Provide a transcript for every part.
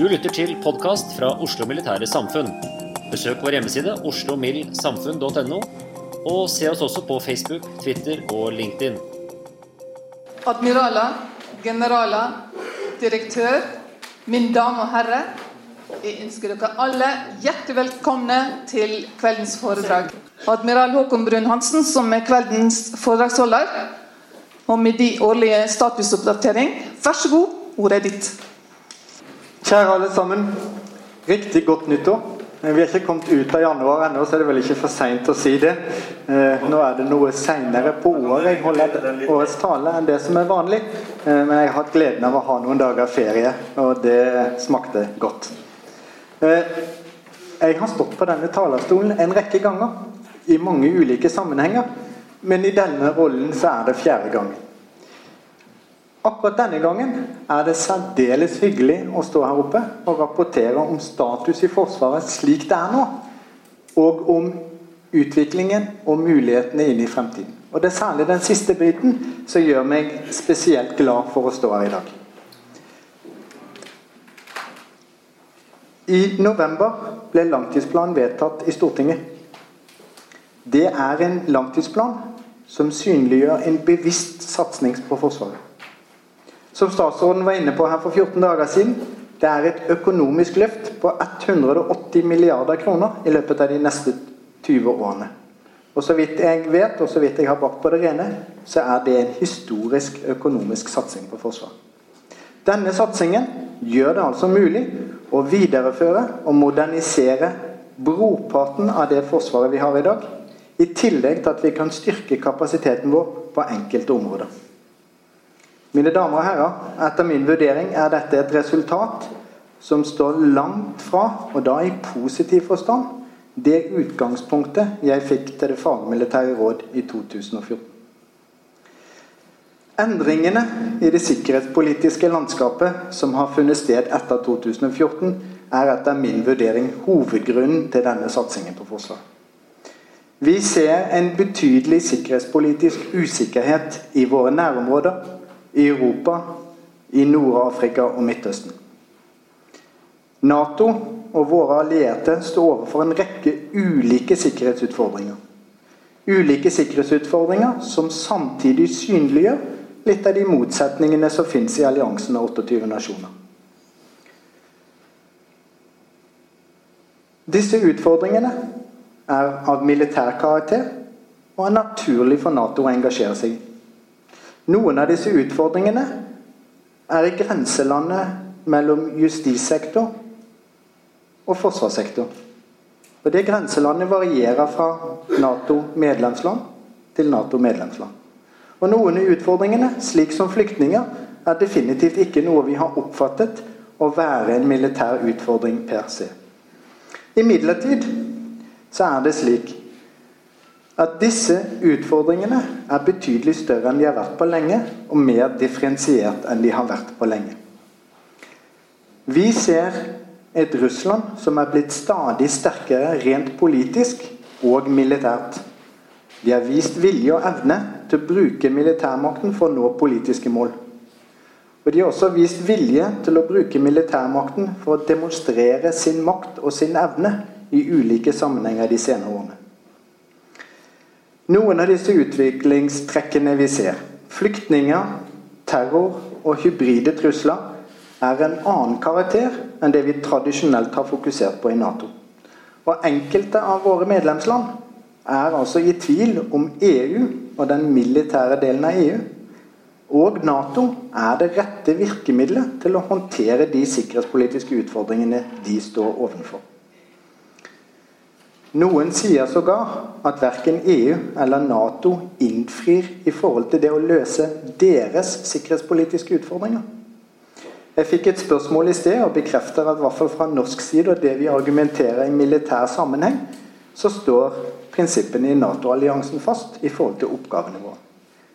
Du lytter til podkast fra Oslo Militære Samfunn. Besøk vår hjemmeside oslomildsamfunn.no, og se oss også på Facebook, Twitter og LinkedIn. Admiraler, generaler, direktør, min dame og herre. Jeg ønsker dere alle hjertelig velkomne til kveldens foredrag. Admiral Håkon Brun-Hansen, som er kveldens foredragsholder, og med de årlige statusoppdatering. Vær så god, ordet er ditt. Kjære alle sammen. Riktig godt nyttår. Vi er ikke kommet ut av januar ennå, så er det vel ikke for seint å si det. Eh, Nå er det noe seinere på året jeg holder årets tale enn det som er vanlig. Eh, Men jeg har hatt gleden av å ha noen dager ferie, og det smakte godt. Eh, Jeg har stått på denne talerstolen en rekke ganger i mange ulike sammenhenger, men i denne rollen så er det fjerde gangen. Akkurat denne gangen er det særdeles hyggelig å stå her oppe og rapportere om status i Forsvaret slik det er nå, og om utviklingen og mulighetene inn i fremtiden. Og Det er særlig den siste biten som gjør meg spesielt glad for å stå her i dag. I november ble langtidsplanen vedtatt i Stortinget. Det er en langtidsplan som synliggjør en bevisst satsing på Forsvaret. Som statsråden var inne på her for 14 dager siden, det er et økonomisk løft på 180 milliarder kroner i løpet av de neste 20 årene. Og så vidt jeg vet, og så vidt jeg har bakt på det rene, så er det en historisk økonomisk satsing på Forsvaret. Denne satsingen gjør det altså mulig å videreføre og modernisere brorparten av det Forsvaret vi har i dag, i tillegg til at vi kan styrke kapasiteten vår på enkelte områder. Mine damer og herrer, etter min vurdering er dette et resultat som står langt fra, og da i positiv forstand, det utgangspunktet jeg fikk til det fagmilitære råd i 2014. Endringene i det sikkerhetspolitiske landskapet som har funnet sted etter 2014, er etter min vurdering hovedgrunnen til denne satsingen på Forsvaret. Vi ser en betydelig sikkerhetspolitisk usikkerhet i våre nærområder, i Europa, i Nord-Afrika og Midtøsten. Nato og våre allierte står overfor en rekke ulike sikkerhetsutfordringer. Ulike sikkerhetsutfordringer som samtidig synliggjør litt av de motsetningene som finnes i alliansen av 28 nasjoner. Disse utfordringene er av militær karakter og er naturlig for Nato å engasjere seg i. Noen av disse utfordringene er i grenselandet mellom justissektor og forsvarssektor. Og Det grenselandet varierer fra Nato-medlemsland til Nato-medlemsland. Og Noen av utfordringene, slik som flyktninger, er definitivt ikke noe vi har oppfattet å være en militær utfordring per se. Imidlertid så er det slik at disse utfordringene er betydelig større enn de har vært på lenge, og mer differensiert enn de har vært på lenge. Vi ser et Russland som er blitt stadig sterkere rent politisk og militært. De har vist vilje og evne til å bruke militærmakten for å nå politiske mål. Og de har også vist vilje til å bruke militærmakten for å demonstrere sin makt og sin evne i ulike sammenhenger de senere årene. Noen av disse utviklingstrekkene vi ser, flyktninger, terror og hybride trusler, er en annen karakter enn det vi tradisjonelt har fokusert på i Nato. Og enkelte av våre medlemsland er altså i tvil om EU og den militære delen av EU og Nato er det rette virkemidlet til å håndtere de sikkerhetspolitiske utfordringene de står overfor. Noen sier sågar at verken EU eller Nato innfrir i forhold til det å løse deres sikkerhetspolitiske utfordringer. Jeg fikk et spørsmål i sted og bekrefter at i fra norsk side og det vi argumenterer i militær sammenheng, så står prinsippene i Nato-alliansen fast i forhold til oppgavene våre.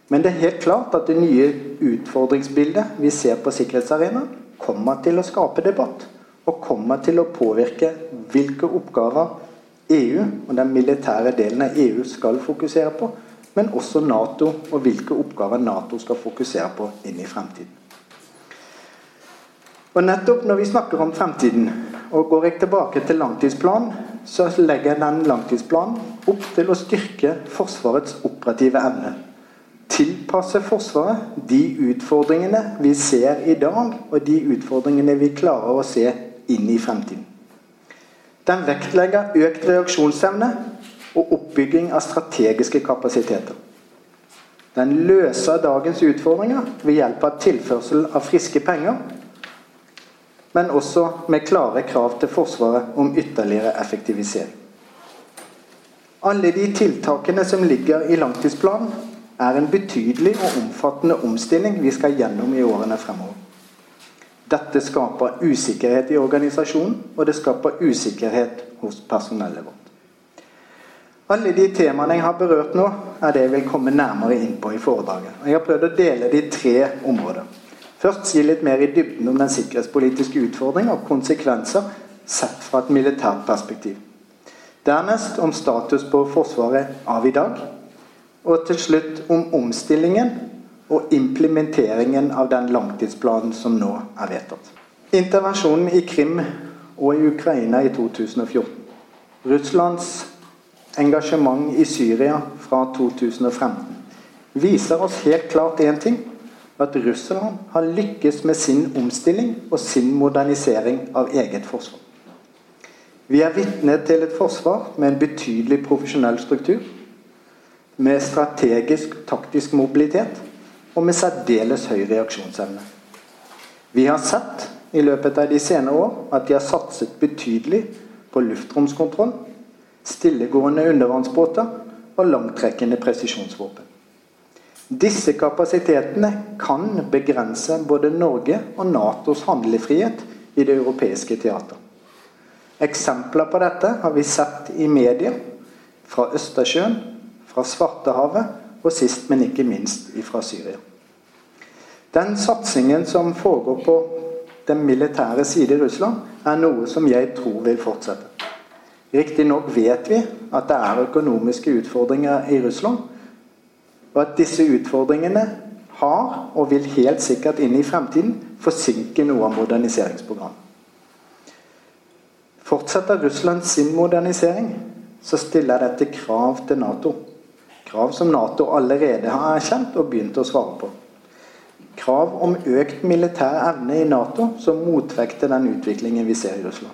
Men det er helt klart at det nye utfordringsbildet vi ser på sikkerhetsarenaen, kommer til å skape debatt. Og kommer til å påvirke hvilke oppgaver EU og den militære delen av EU skal fokusere på, men også Nato og hvilke oppgaver Nato skal fokusere på inn i fremtiden. Og nettopp når vi snakker om fremtiden, og går jeg tilbake til langtidsplanen, så legger den langtidsplanen opp til å styrke Forsvarets operative evne. Tilpasse Forsvaret de utfordringene vi ser i dag, og de utfordringene vi klarer å se inn i fremtiden. Den vektlegger økt reaksjonsevne og oppbygging av strategiske kapasiteter. Den løser dagens utfordringer ved hjelp av tilførsel av friske penger, men også med klare krav til Forsvaret om ytterligere effektivisering. Alle de tiltakene som ligger i langtidsplanen, er en betydelig og omfattende omstilling vi skal gjennom i årene fremover. Dette skaper usikkerhet i organisasjonen, og det skaper usikkerhet hos personellet vårt. Alle de temaene jeg har berørt nå, er det jeg vil komme nærmere inn på i foredraget. Jeg har prøvd å dele det i tre områder. Først si litt mer i dybden om den sikkerhetspolitiske utfordringen og konsekvenser sett fra et militært perspektiv. Dernest om status på Forsvaret av i dag. Og til slutt om omstillingen og implementeringen av den langtidsplanen som nå er vedtatt. Intervensjonen i Krim og i Ukraina i 2014. Russlands engasjement i Syria fra 2015 viser oss helt klart én ting. At Russland har lykkes med sin omstilling og sin modernisering av eget forsvar. Vi er vitne til et forsvar med en betydelig profesjonell struktur. Med strategisk taktisk mobilitet og med særdeles høy reaksjonsevne. Vi har sett i løpet av de senere år at de har satset betydelig på luftromskontroll, stillegående undervannsbåter og langtrekkende presisjonsvåpen. Disse kapasitetene kan begrense både Norge og Natos handlefrihet i det europeiske teater. Eksempler på dette har vi sett i media fra Østersjøen, fra Svartehavet og sist, men ikke minst fra Syria. Den satsingen som foregår på den militære side i Russland, er noe som jeg tror vil fortsette. Riktignok vet vi at det er økonomiske utfordringer i Russland, og at disse utfordringene har, og vil helt sikkert inn i fremtiden, forsinke noe av moderniseringsprogrammet. Fortsetter Russland sin modernisering, så stiller dette krav til Nato. Krav som Nato allerede har erkjent og begynt å svare på. Krav om økt militær evne i Nato som motvekt den utviklingen vi ser i Russland.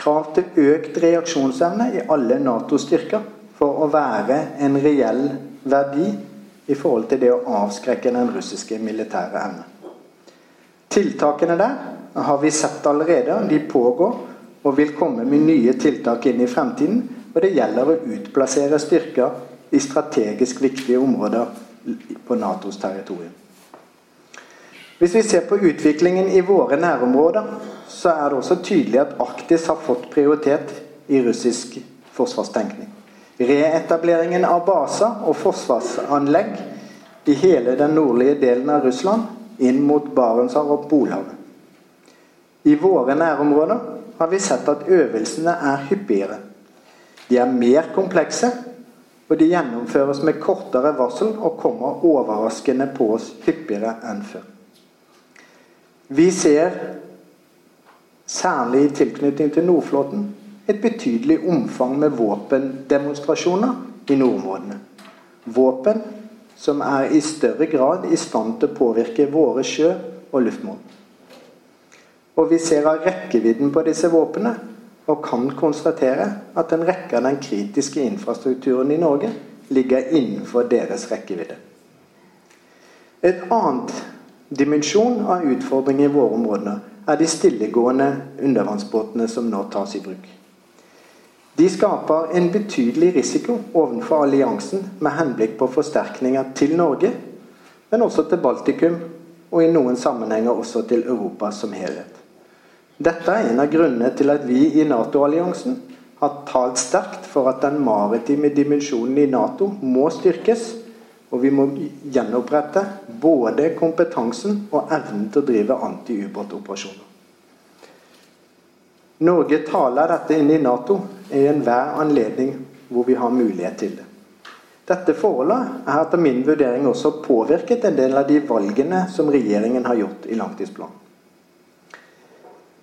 Krav til økt reaksjonsevne i alle Nato-styrker for å være en reell verdi i forhold til det å avskrekke den russiske militære evne. Tiltakene der har vi sett allerede. De pågår og vil komme med nye tiltak inn i fremtiden. Og det gjelder å utplassere styrker i strategisk viktige områder på Natos territorium. Hvis vi ser på utviklingen i våre nærområder, så er det også tydelig at Arktis har fått prioritet i russisk forsvarstenkning. Reetableringen av baser og forsvarsanlegg i hele den nordlige delen av Russland inn mot Barentshavet og Polhavet. I våre nærområder har vi sett at øvelsene er hyppigere. De er mer komplekse, og de gjennomføres med kortere varsel og kommer overraskende på oss hyppigere enn før. Vi ser, særlig i tilknytning til Nordflåten, et betydelig omfang med våpendemonstrasjoner i nordområdene. Våpen som er i større grad i stand til å påvirke våre sjø- og luftmål. Og vi ser av rekkevidden på disse våpnene og kan konstatere at en rekke av den kritiske infrastrukturen i Norge ligger innenfor deres rekkevidde. Et annet dimensjon av utfordringer i våre områder er de stillegående undervannsbåtene som nå tas i bruk. De skaper en betydelig risiko overfor alliansen med henblikk på forsterkninger til Norge, men også til Baltikum, og i noen sammenhenger også til Europa som helhet. Dette er en av grunnene til at vi i Nato-alliansen har talt sterkt for at den maritime dimensjonen i Nato må styrkes, og vi må gjenopprette både kompetansen og evnen til å drive anti-ubåtoperasjoner. Norge taler dette inn i Nato i enhver anledning hvor vi har mulighet til det. Dette forholdet er etter min vurdering også påvirket en del av de valgene som regjeringen har gjort i langtidsplanen.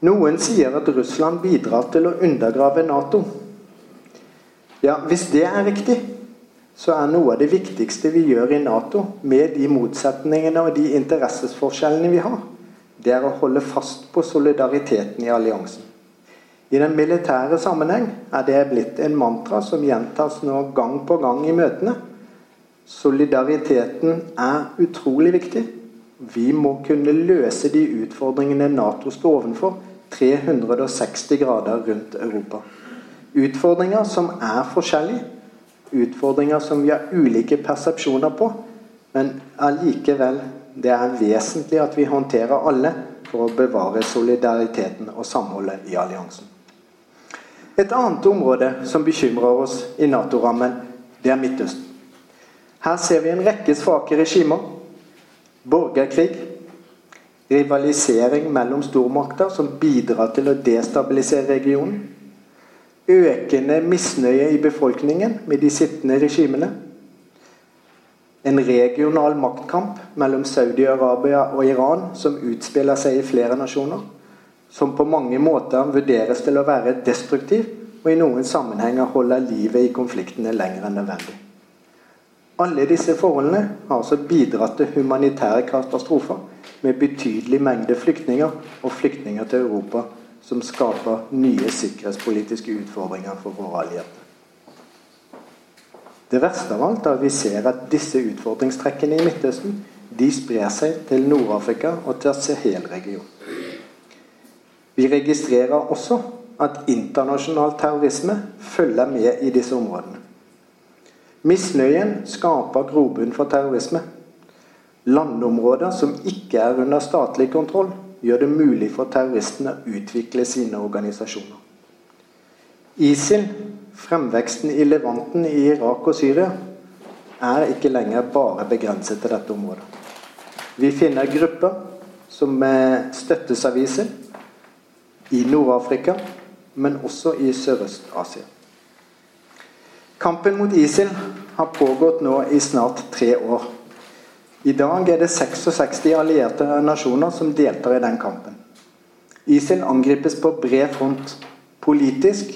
Noen sier at Russland bidrar til å undergrave Nato. Ja, Hvis det er riktig, så er noe av det viktigste vi gjør i Nato, med de motsetningene og de interessesforskjellene vi har, det er å holde fast på solidariteten i alliansen. I den militære sammenheng er det blitt en mantra som gjentas nå gang på gang i møtene. Solidariteten er utrolig viktig. Vi må kunne løse de utfordringene Nato står ovenfor 360 grader rundt Europa. Utfordringer som er forskjellige. Utfordringer som vi har ulike persepsjoner på. Men allikevel, det er vesentlig at vi håndterer alle for å bevare solidariteten og samholdet i alliansen. Et annet område som bekymrer oss i Nato-rammen, det er Midtøsten. Her ser vi en rekke svake regimer. Borgerkrig, rivalisering mellom stormakter som bidrar til å destabilisere regionen. Økende misnøye i befolkningen med de sittende regimene. En regional maktkamp mellom Saudi-Arabia og Iran som utspiller seg i flere nasjoner. Som på mange måter vurderes til å være destruktiv, og i noen sammenhenger holder livet i konfliktene lenger enn nødvendig. Alle disse forholdene har altså bidratt til humanitære katastrofer med betydelig mengde flyktninger og flyktninger til Europa, som skaper nye sikkerhetspolitiske utfordringer for våre allierte. Det verste av alt er at vi ser at disse utfordringstrekkene i Midtøsten de sprer seg til Nord-Afrika og til Sahel-regionen. Vi registrerer også at internasjonal terrorisme følger med i disse områdene. Misnøyen skaper grobunn for terrorisme. Landområder som ikke er under statlig kontroll, gjør det mulig for terroristene å utvikle sine organisasjoner. ISIL, fremveksten i Levanten i Irak og Syria, er ikke lenger bare begrenset til dette området. Vi finner grupper som støttes av ISIL i Nord-Afrika, men også i Sørøst-Asia. Kampen mot ISIL har pågått nå i snart tre år. I dag er det 66 allierte nasjoner som deltar i den kampen. ISIL angripes på bred front. Politisk,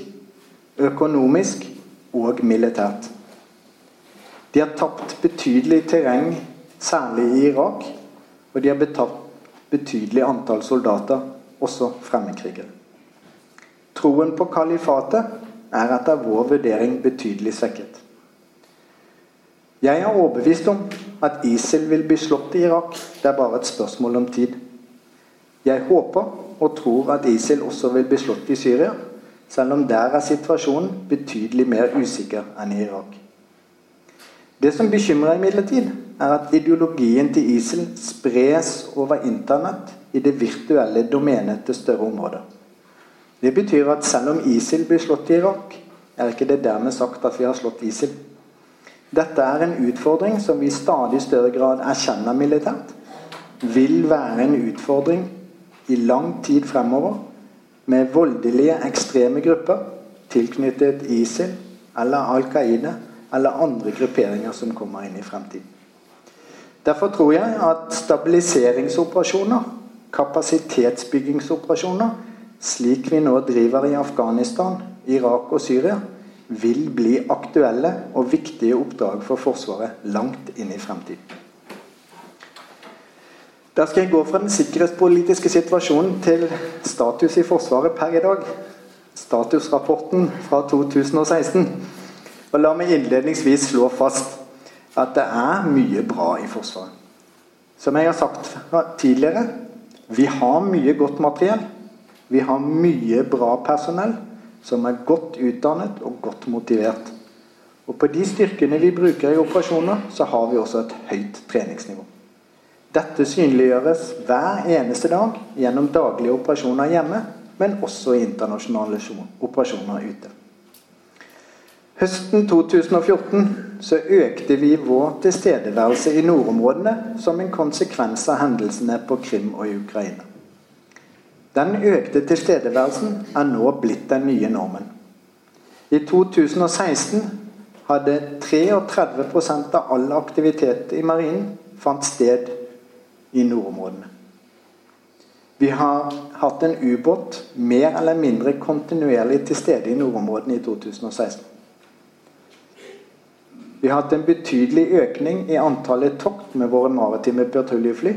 økonomisk og militært. De har tapt betydelig terreng, særlig i Irak. Og de har betapt betydelig antall soldater, også fremmedkrigere. Troen på kalifatet er etter vår vurdering betydelig svekket. Jeg er overbevist om at ISIL vil bli slått i Irak. Det er bare et spørsmål om tid. Jeg håper og tror at ISIL også vil bli slått i Syria, selv om der er situasjonen betydelig mer usikker enn i Irak. Det som bekymrer imidlertid, er at ideologien til ISIL spres over internett i det virtuelle domenet til større områder. Det betyr at selv om ISIL blir slått i Irak, er ikke det dermed sagt at vi har slått ISIL. Dette er en utfordring som vi i stadig større grad erkjenner militært. Vil være en utfordring i lang tid fremover med voldelige, ekstreme grupper tilknyttet ISIL eller Al Qaida eller andre grupperinger som kommer inn i fremtiden. Derfor tror jeg at stabiliseringsoperasjoner, kapasitetsbyggingsoperasjoner, slik vi nå driver i Afghanistan, Irak og Syria, vil bli aktuelle og viktige oppdrag for Forsvaret langt inn i fremtiden. Da skal jeg gå fra den sikkerhetspolitiske situasjonen til status i Forsvaret per i dag. Statusrapporten fra 2016. Og La meg innledningsvis slå fast at det er mye bra i Forsvaret. Som jeg har sagt tidligere, vi har mye godt materiell. Vi har mye bra personell som er godt utdannet og godt motivert. Og på de styrkene vi bruker i operasjoner, så har vi også et høyt treningsnivå. Dette synliggjøres hver eneste dag gjennom daglige operasjoner hjemme, men også i internasjonale operasjoner ute. Høsten 2014 så økte vi vår tilstedeværelse i nordområdene som en konsekvens av hendelsene på Krim og i Ukraina. Den økte tilstedeværelsen er nå blitt den nye normen. I 2016 hadde 33% av all aktivitet i marinen fant sted i nordområdene. Vi har hatt en ubåt mer eller mindre kontinuerlig til stede i nordområdene i 2016. Vi har hatt en betydelig økning i antallet tokt med våre maritime patruljefly.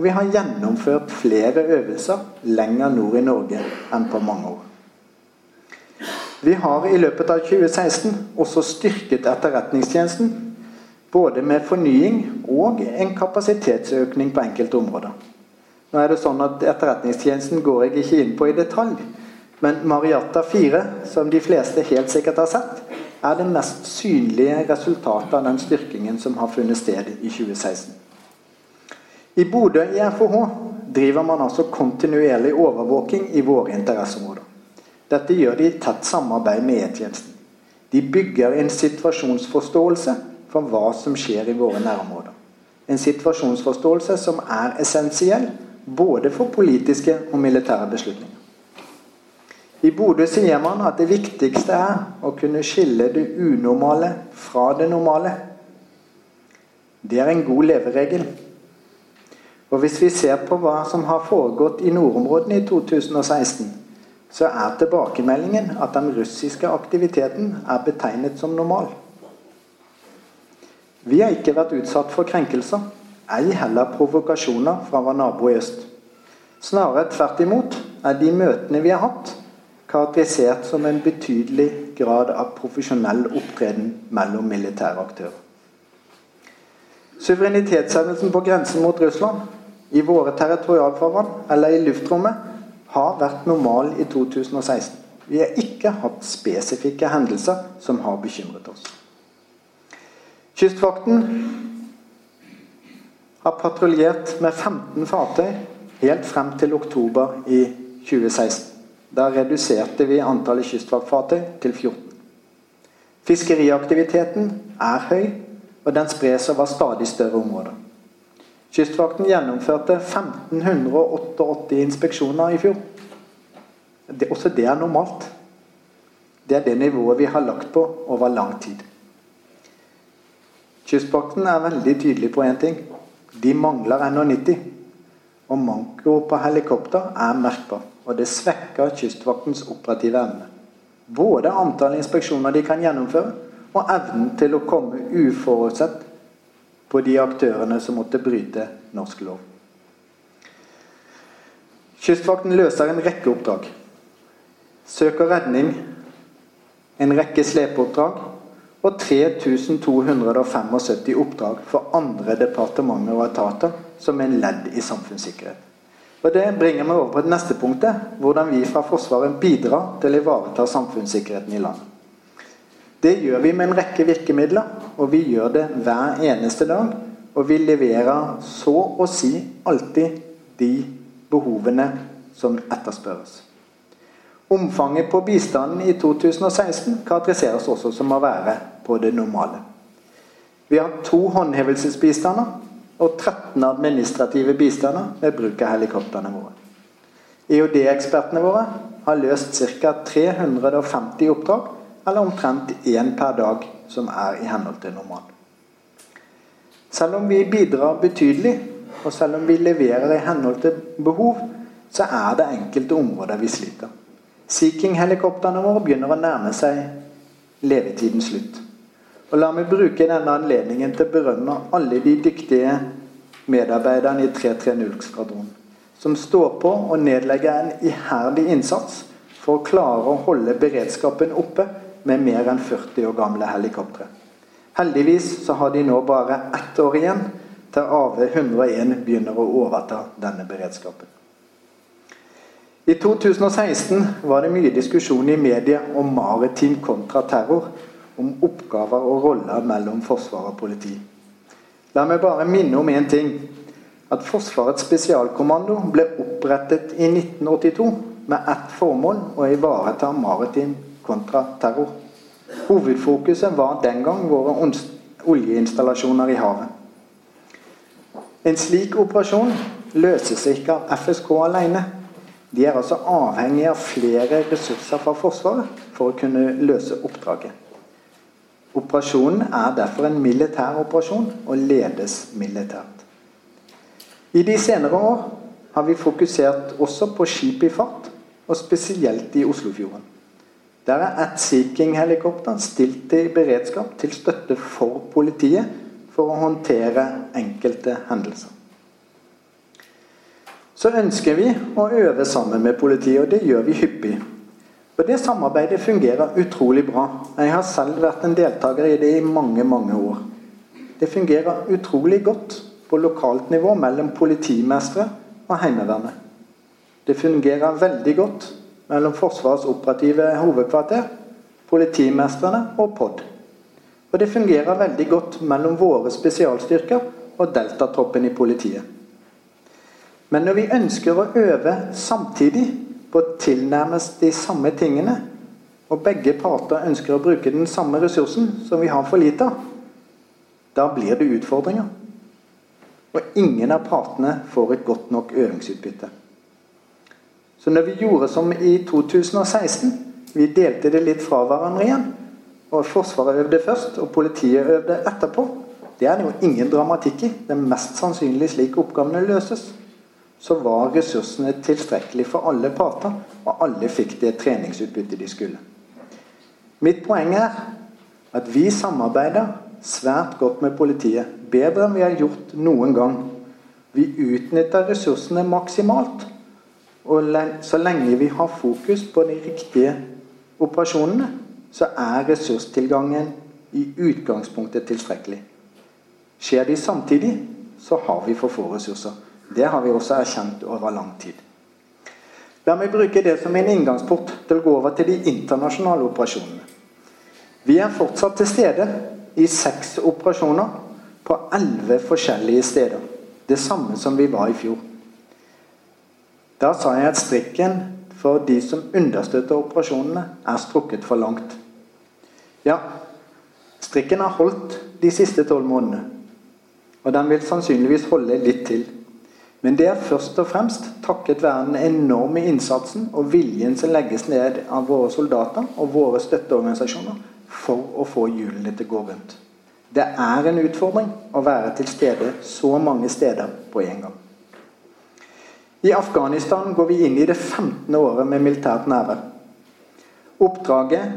Og vi har gjennomført flere øvelser lenger nord i Norge enn på mange år. Vi har i løpet av 2016 også styrket Etterretningstjenesten. Både med fornying og en kapasitetsøkning på enkelte områder. Nå er det sånn at Etterretningstjenesten går jeg ikke inn på i detalj. Men Mariata 4, som de fleste helt sikkert har sett, er det mest synlige resultatet av den styrkingen som har funnet sted i 2016. I Bodø i FHH driver man altså kontinuerlig overvåking i våre interesseområder. Dette gjør de i tett samarbeid med E-tjenesten. De bygger en situasjonsforståelse for hva som skjer i våre nærområder. En situasjonsforståelse som er essensiell både for politiske og militære beslutninger. I Bodø sier man at det viktigste er å kunne skille det unormale fra det normale. Det er en god leveregel. Og Hvis vi ser på hva som har foregått i nordområdene i 2016, så er tilbakemeldingen at den russiske aktiviteten er betegnet som normal. Vi har ikke vært utsatt for krenkelser, ei heller provokasjoner fra vår nabo i øst. Snarere tvert imot er de møtene vi har hatt, karakterisert som en betydelig grad av profesjonell opptreden mellom militære aktører. Suverenitetshevdelsen på grensen mot Russland, i våre territorialfarvann eller i luftrommet, har vært normal i 2016. Vi har ikke hatt spesifikke hendelser som har bekymret oss. Kystvakten har patruljert med 15 fartøy helt frem til oktober i 2016. Da reduserte vi antallet kystvaktfartøy til 14. Fiskeriaktiviteten er høy, og den spres over stadig større områder. Kystvakten gjennomførte 1588 inspeksjoner i fjor. Det, også det er normalt. Det er det nivået vi har lagt på over lang tid. Kystvakten er veldig tydelig på én ting. De mangler NH90. Og manko på helikopter er merkbar. Og det svekker Kystvaktens operative evne. Både antall inspeksjoner de kan gjennomføre, og evnen til å komme uforutsett på de aktørene som måtte bryte norsk lov. Kystvakten løser en rekke oppdrag. Søk og redning, en rekke slepeoppdrag og 3275 oppdrag for andre departementer og etater som en ledd i samfunnssikkerhet. Og Det bringer meg over på det neste punktet, hvordan vi fra Forsvaret bidrar til å ivareta samfunnssikkerheten i landet. Det gjør vi med en rekke virkemidler, og vi gjør det hver eneste dag. Og vi leverer så å si alltid de behovene som etterspørres. Omfanget på bistanden i 2016 karakteriseres også som å være på det normale. Vi har to håndhevelsesbistander og 13 administrative bistander med bruk av helikoptrene våre. EOD-ekspertene våre har løst ca. 350 oppdrag, eller omtrent én per dag, som er i henhold til normalen. Selv om vi bidrar betydelig, og selv om vi leverer i henhold til behov, så er det enkelte områder vi sliter. Sea King-helikoptrene våre begynner å nærme seg levetidens slutt. Og La meg bruke denne anledningen til å berømme alle de dyktige medarbeiderne i 330-skvadronen, som står på og nedlegger en iherdig innsats for å klare å holde beredskapen oppe med mer enn 40 år gamle helikoptre. Heldigvis så har de nå bare ett år igjen til AV101 begynner å overta denne beredskapen. I 2016 var det mye diskusjon i media om maritim kontraterror, om oppgaver og roller mellom forsvar og politi. La meg bare minne om én ting. At Forsvarets spesialkommando ble opprettet i 1982 med ett formål å ivareta maritim kontraterror. Hovedfokuset var den gang våre oljeinstallasjoner i havet. En slik operasjon løses ikke av FSK alene. De er altså avhengig av flere ressurser fra Forsvaret for å kunne løse oppdraget. Operasjonen er derfor en militær operasjon og ledes militært. I de senere år har vi fokusert også på skip i fart, og spesielt i Oslofjorden. Der er At Sea King-helikopter stilt til beredskap til støtte for politiet for å håndtere enkelte hendelser. Så ønsker vi å øve sammen med politiet, og det gjør vi hyppig. Og Det samarbeidet fungerer utrolig bra. Jeg har selv vært en deltaker i det i mange, mange år. Det fungerer utrolig godt på lokalt nivå mellom politimestre og Heimevernet. Det fungerer veldig godt mellom Forsvarets operative hovedkvarter, politimestrene og POD. Og det fungerer veldig godt mellom våre spesialstyrker og deltatroppen i politiet. Men når vi ønsker å øve samtidig på å tilnærmes de samme tingene, og begge parter ønsker å bruke den samme ressursen som vi har for lite av, da blir det utfordringer. Og ingen av partene får et godt nok øvingsutbytte. Så når vi gjorde som i 2016, vi delte det litt fra hverandre igjen, og Forsvaret øvde først, og politiet øvde etterpå, det er det jo ingen dramatikk i. Det er mest sannsynlig slik oppgavene løses så var ressursene tilstrekkelig for alle parter, og alle fikk det treningsutbyttet de skulle. Mitt poeng er at vi samarbeider svært godt med politiet. Bedre enn vi har gjort noen gang. Vi utnytter ressursene maksimalt. Og så lenge vi har fokus på de riktige operasjonene, så er ressurstilgangen i utgangspunktet tilstrekkelig. Skjer de samtidig, så har vi for få ressurser. Det har vi også erkjent over lang tid. La meg bruke det som en inngangsport til å gå over til de internasjonale operasjonene. Vi er fortsatt til stede i seks operasjoner på elleve forskjellige steder. Det samme som vi var i fjor. Da sa jeg at strikken for de som understøtter operasjonene, er strukket for langt. Ja, strikken har holdt de siste tolv månedene. Og den vil sannsynligvis holde litt til. Men det er først og fremst takket være den enorme innsatsen og viljen som legges ned av våre soldater og våre støtteorganisasjoner for å få hjulene til å gå rundt. Det er en utfordring å være til stede så mange steder på en gang. I Afghanistan går vi inn i det 15. året med militært nærvær. Oppdraget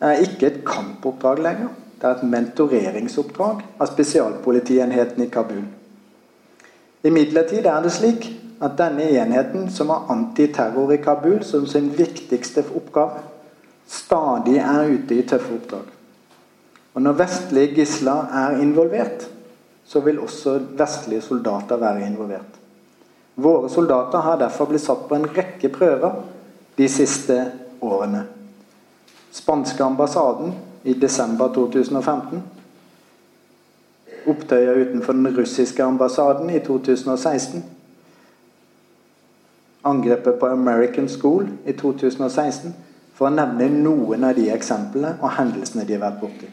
er ikke et kampoppdrag lenger. Det er et mentoreringsoppdrag av spesialpolitienheten i Kabul. Imidlertid er det slik at denne enheten, som har antiterror i Kabul som sin viktigste oppgave, stadig er ute i tøffe oppdrag. Og Når vestlige gisler er involvert, så vil også vestlige soldater være involvert. Våre soldater har derfor blitt satt på en rekke prøver de siste årene. Spanske ambassaden i desember 2015 opptøyer utenfor den russiske ambassaden i 2016. angrepet på American School i 2016, for å nevne noen av de eksemplene og hendelsene de har vært borti.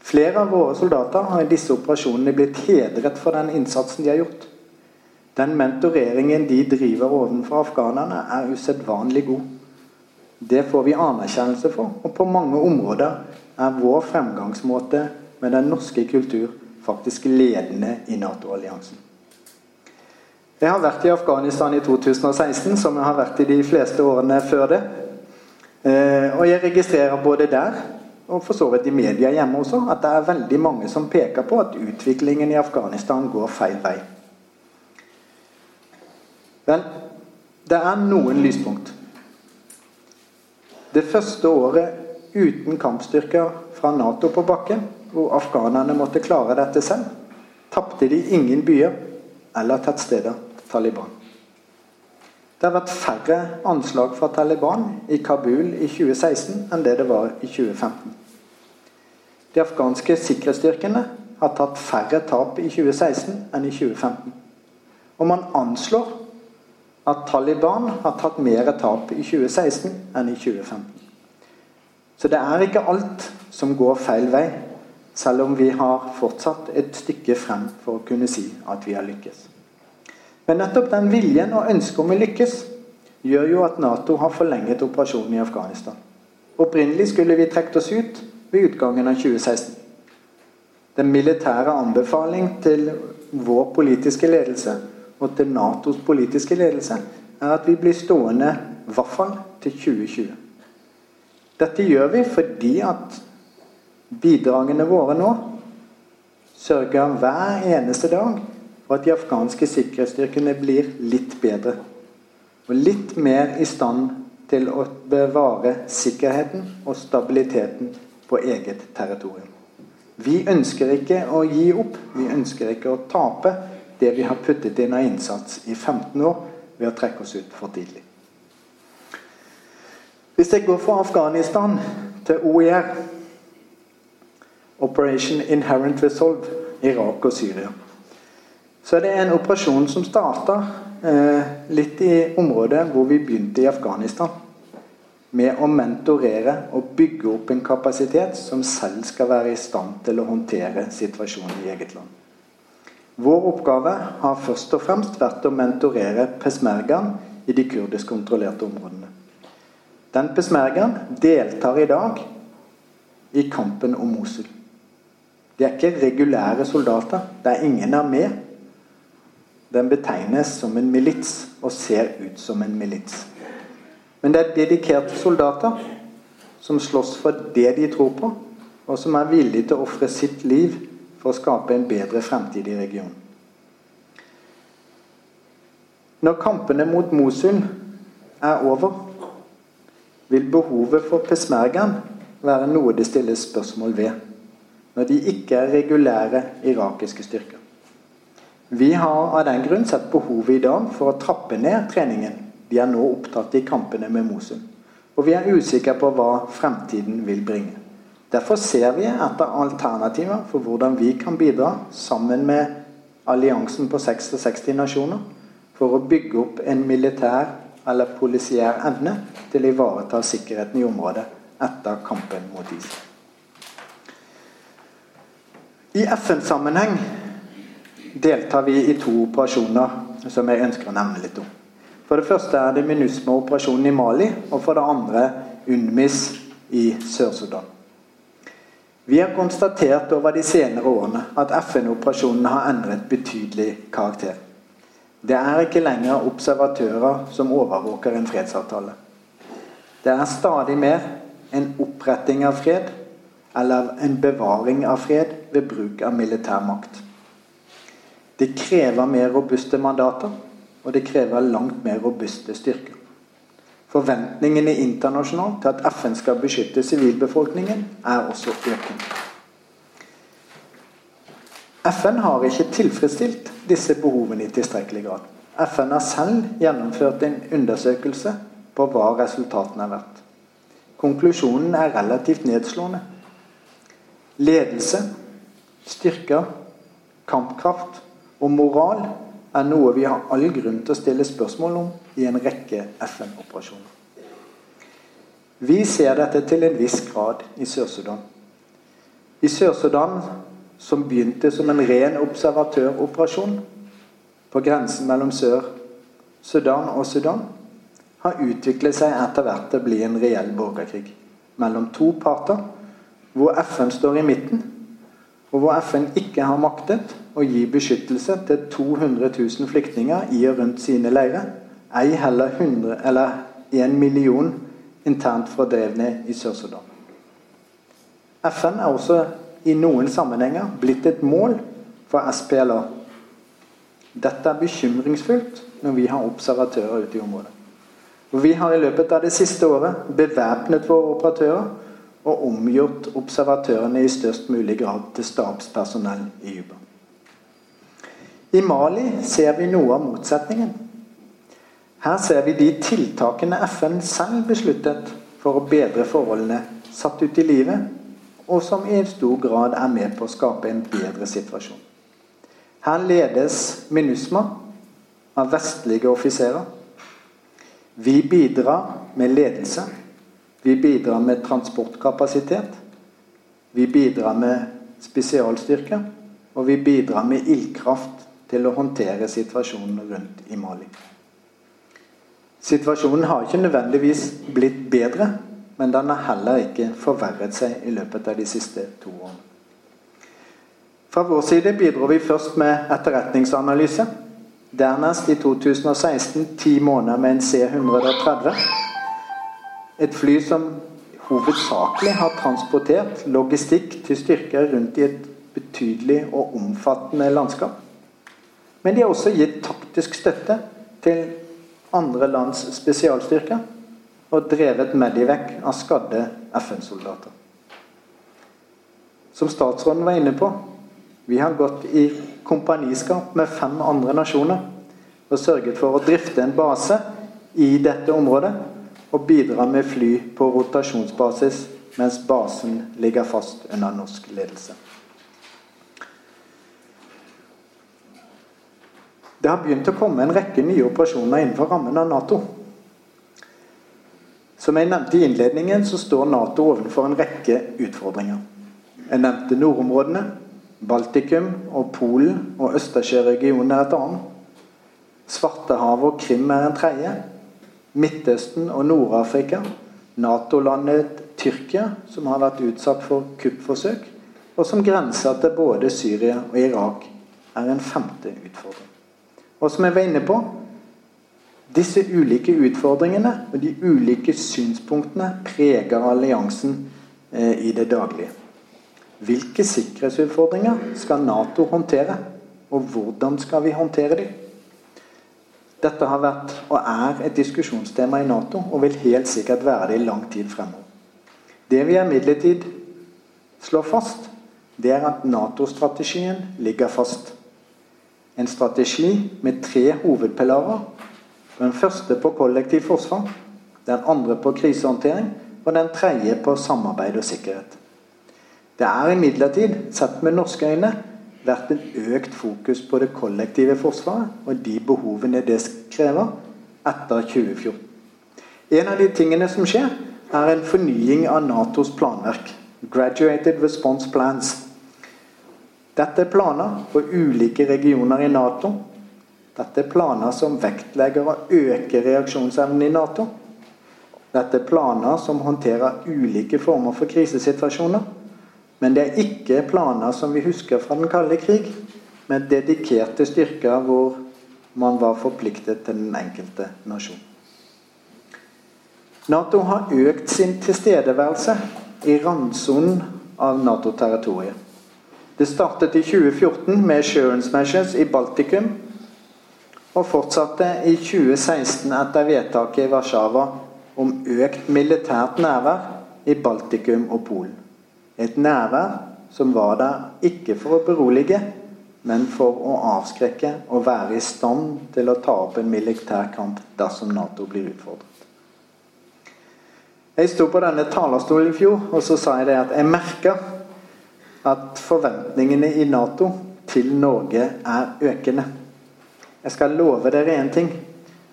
Flere av våre soldater har i disse operasjonene blitt hedret for den innsatsen de har gjort. Den mentoreringen de driver overfor afghanerne, er usedvanlig god. Det får vi anerkjennelse for, og på mange områder er vår fremgangsmåte med den norske kultur faktisk ledende i Nato-alliansen. Jeg har vært i Afghanistan i 2016, som jeg har vært i de fleste årene før det. Eh, og jeg registrerer både der og for så vidt i media hjemme også, at det er veldig mange som peker på at utviklingen i Afghanistan går feil vei. Vel, det er noen lyspunkt. Det første året uten kampstyrker fra Nato på bakken, hvor afghanerne måtte klare dette selv, tapte de ingen byer eller tettsteder til Taliban. Det har vært færre anslag fra Taliban i Kabul i 2016 enn det det var i 2015. De afghanske sikkerhetsstyrkene har tatt færre tap i 2016 enn i 2015. Og man anslår at Taliban har tatt mer tap i 2016 enn i 2015. Så det er ikke alt som går feil vei, selv om vi har fortsatt et stykke frem for å kunne si at vi har lykkes. Men nettopp den viljen og ønsket om å lykkes gjør jo at Nato har forlenget operasjonen i Afghanistan. Opprinnelig skulle vi trukket oss ut ved utgangen av 2016. Den militære anbefaling til vår politiske ledelse og til Natos politiske ledelse er at vi blir stående i hvert fall til 2020. Dette gjør vi fordi at bidragene våre nå sørger hver eneste dag for at de afghanske sikkerhetsstyrkene blir litt bedre. Og litt mer i stand til å bevare sikkerheten og stabiliteten på eget territorium. Vi ønsker ikke å gi opp. Vi ønsker ikke å tape det vi har puttet inn av innsats i 15 år ved å trekke oss ut for tidlig. Hvis jeg går fra Afghanistan til OER, Operation Inherent Resolve, Irak og Syria så er det en operasjon som starta eh, litt i området hvor vi begynte i Afghanistan. Med å mentorere og bygge opp en kapasitet som selv skal være i stand til å håndtere situasjonen i eget land. Vår oppgave har først og fremst vært å mentorere peshmergaen i de kurdisk kontrollerte områdene. Den peshmergaen deltar i dag i kampen om Mosul. De er ikke regulære soldater. Det er ingen armé. Den betegnes som en milits og ser ut som en milits. Men det er dedikerte soldater som slåss for det de tror på, og som er villige til å ofre sitt liv for å skape en bedre fremtid i regionen. Når kampene mot Mosul er over, vil behovet for peshmergaen være noe det stilles spørsmål ved, når de ikke er regulære irakiske styrker. Vi har av den grunn sett behovet i dag for å trappe ned treningen. De er nå opptatt i kampene med Mosul. Og vi er usikre på hva fremtiden vil bringe. Derfor ser vi etter alternativer for hvordan vi kan bidra sammen med alliansen på 66 nasjoner for å bygge opp en militær eller polisiær evne til å ivareta sikkerheten i området etter kampen mot ISIL. I FN-sammenheng deltar vi i to operasjoner som jeg ønsker å nevne litt om. For det første er det MINUSMA-operasjonen i Mali, og for det andre UNMIS i Sør-Sudan. Vi har konstatert over de senere årene at FN-operasjonene har endret betydelig karakter. Det er ikke lenger observatører som overvåker en fredsavtale. Det er stadig mer en oppretting av fred eller en bevaring av fred ved bruk av militær makt. Det krever mer robuste mandater, og det krever langt mer robuste styrker. Forventningene internasjonalt til at FN skal beskytte sivilbefolkningen, er også økende. FN har ikke tilfredsstilt disse behovene i tilstrekkelig grad. FN har selv gjennomført en undersøkelse på hva resultatene har vært. Konklusjonen er relativt nedslående. Ledelse, styrker, kampkraft og moral er noe vi har all grunn til å stille spørsmål om i en rekke FN-operasjoner. Vi ser dette til en viss grad i Sør-Sudan. I Sør-Sudan, som begynte som en ren observatøroperasjon på grensen mellom Sør-Sudan og Sudan, har utviklet seg etter hvert til å bli en reell borgerkrig mellom to parter, hvor FN står i midten, og hvor FN ikke har maktet å gi beskyttelse til 200 000 flyktninger i og rundt sine leirer, ei heller 100, eller 1 million internt fordrevne i Sør-Sudan. FN er også i noen sammenhenger blitt et mål for SPLA. Dette er bekymringsfullt når vi har observatører ute i området. Og vi har i løpet av det siste året bevæpnet våre operatører og omgjort observatørene i størst mulig grad til stabspersonell i Juba. I Mali ser vi noe av motsetningen. Her ser vi de tiltakene FN selv besluttet for å bedre forholdene, satt ut i livet, og som i stor grad er med på å skape en bedre situasjon. Her ledes MINUSMA av vestlige offiserer. Vi bidrar med ledelse. Vi bidrar med transportkapasitet. Vi bidrar med spesialstyrker. Og vi bidrar med ildkraft til å håndtere situasjonen rundt i Mali. Situasjonen har ikke nødvendigvis blitt bedre, men den har heller ikke forverret seg i løpet av de siste to årene. Fra vår side bidro vi først med etterretningsanalyse. Dernest i 2016 ti måneder med en C-130. Et fly som hovedsakelig har transportert logistikk til styrker rundt i et betydelig og omfattende landskap. Men de har også gitt taktisk støtte til andre lands spesialstyrker og drevet med de vekk av skadde FN-soldater. Som statsråden var inne på, vi har gått i kompaniskap med fem andre nasjoner og sørget for å drifte en base i dette området og bidra med fly på rotasjonsbasis mens basen ligger fast under norsk ledelse. Det har begynt å komme en rekke nye operasjoner innenfor rammen av Nato. Som jeg nevnte i innledningen, så står Nato overfor en rekke utfordringer. Jeg nevnte nordområdene. Baltikum og Polen og Østersjøregionen er et annet. Svartehavet og Krim er en tredje. Midtøsten og Nord-Afrika. Nato-landet Tyrkia, som har vært utsatt for kuppforsøk, og som grenser til både Syria og Irak, er en femte utfordring. Og som jeg var inne på disse ulike utfordringene og de ulike synspunktene preger alliansen eh, i det daglige. Hvilke sikkerhetsutfordringer skal Nato håndtere, og hvordan skal vi håndtere dem? Dette har vært og er et diskusjonstema i Nato, og vil helt sikkert være det i lang tid fremover. Det vi imidlertid slår fast, det er at Nato-strategien ligger fast en strategi med tre hovedpilarer. Den første på kollektiv forsvar, den andre på krisehåndtering og den tredje på samarbeid og sikkerhet. Det er imidlertid, sett med norske øyne, vært en økt fokus på det kollektive forsvaret og de behovene det krever etter 2014. En av de tingene som skjer, er en fornying av Natos planverk. Graduated Response Plans. Dette er planer for ulike regioner i Nato. Dette er planer som vektlegger å øke reaksjonsevnen i Nato. Dette er planer som håndterer ulike former for krisesituasjoner. Men det er ikke planer som vi husker fra den kalde krig, med dedikerte styrker hvor man var forpliktet til den enkelte nasjon. Nato har økt sin tilstedeværelse i randsonen av Nato-territoriet. Det startet i 2014 med assurance measures i Baltikum, og fortsatte i 2016 etter vedtaket i Warszawa om økt militært nærvær i Baltikum og Polen. Et nærvær som var der ikke for å berolige, men for å avskrekke og være i stand til å ta opp en militær kamp dersom Nato blir utfordret. Jeg sto på denne talerstolen i fjor og så sa jeg det at jeg merka at forventningene i Nato til Norge er økende. Jeg skal love dere én ting.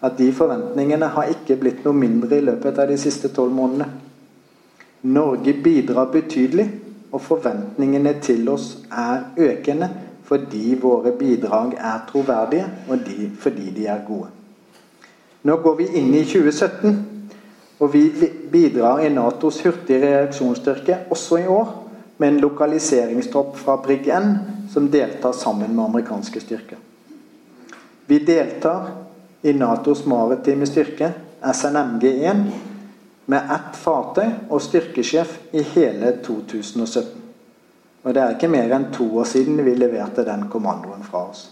At de forventningene har ikke blitt noe mindre i løpet av de siste tolv månedene. Norge bidrar betydelig, og forventningene til oss er økende fordi våre bidrag er troverdige, og de, fordi de er gode. Nå går vi inn i 2017, og vi bidrar i Natos hurtige reaksjonsstyrke også i år, med en lokaliseringstropp fra Brigg N som deltar sammen med amerikanske styrker. Vi deltar i Natos maritime styrke, SNMG1, med ett fartøy og styrkesjef i hele 2017. Og det er ikke mer enn to år siden vi leverte den kommandoen fra oss.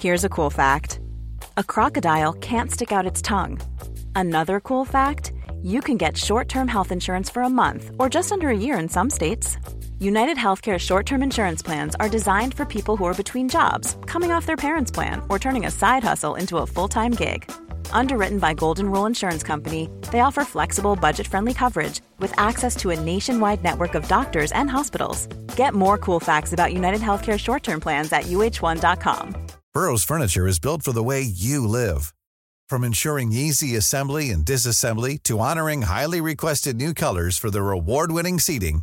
Here's a cool fact. A crocodile can't stick out its tongue. Another cool fact, you can get short-term health insurance for a month or just under a year in some states. United Healthcare short term insurance plans are designed for people who are between jobs, coming off their parents' plan, or turning a side hustle into a full time gig. Underwritten by Golden Rule Insurance Company, they offer flexible, budget friendly coverage with access to a nationwide network of doctors and hospitals. Get more cool facts about United Healthcare short term plans at uh1.com. Burrow's Furniture is built for the way you live. From ensuring easy assembly and disassembly to honoring highly requested new colors for their award winning seating,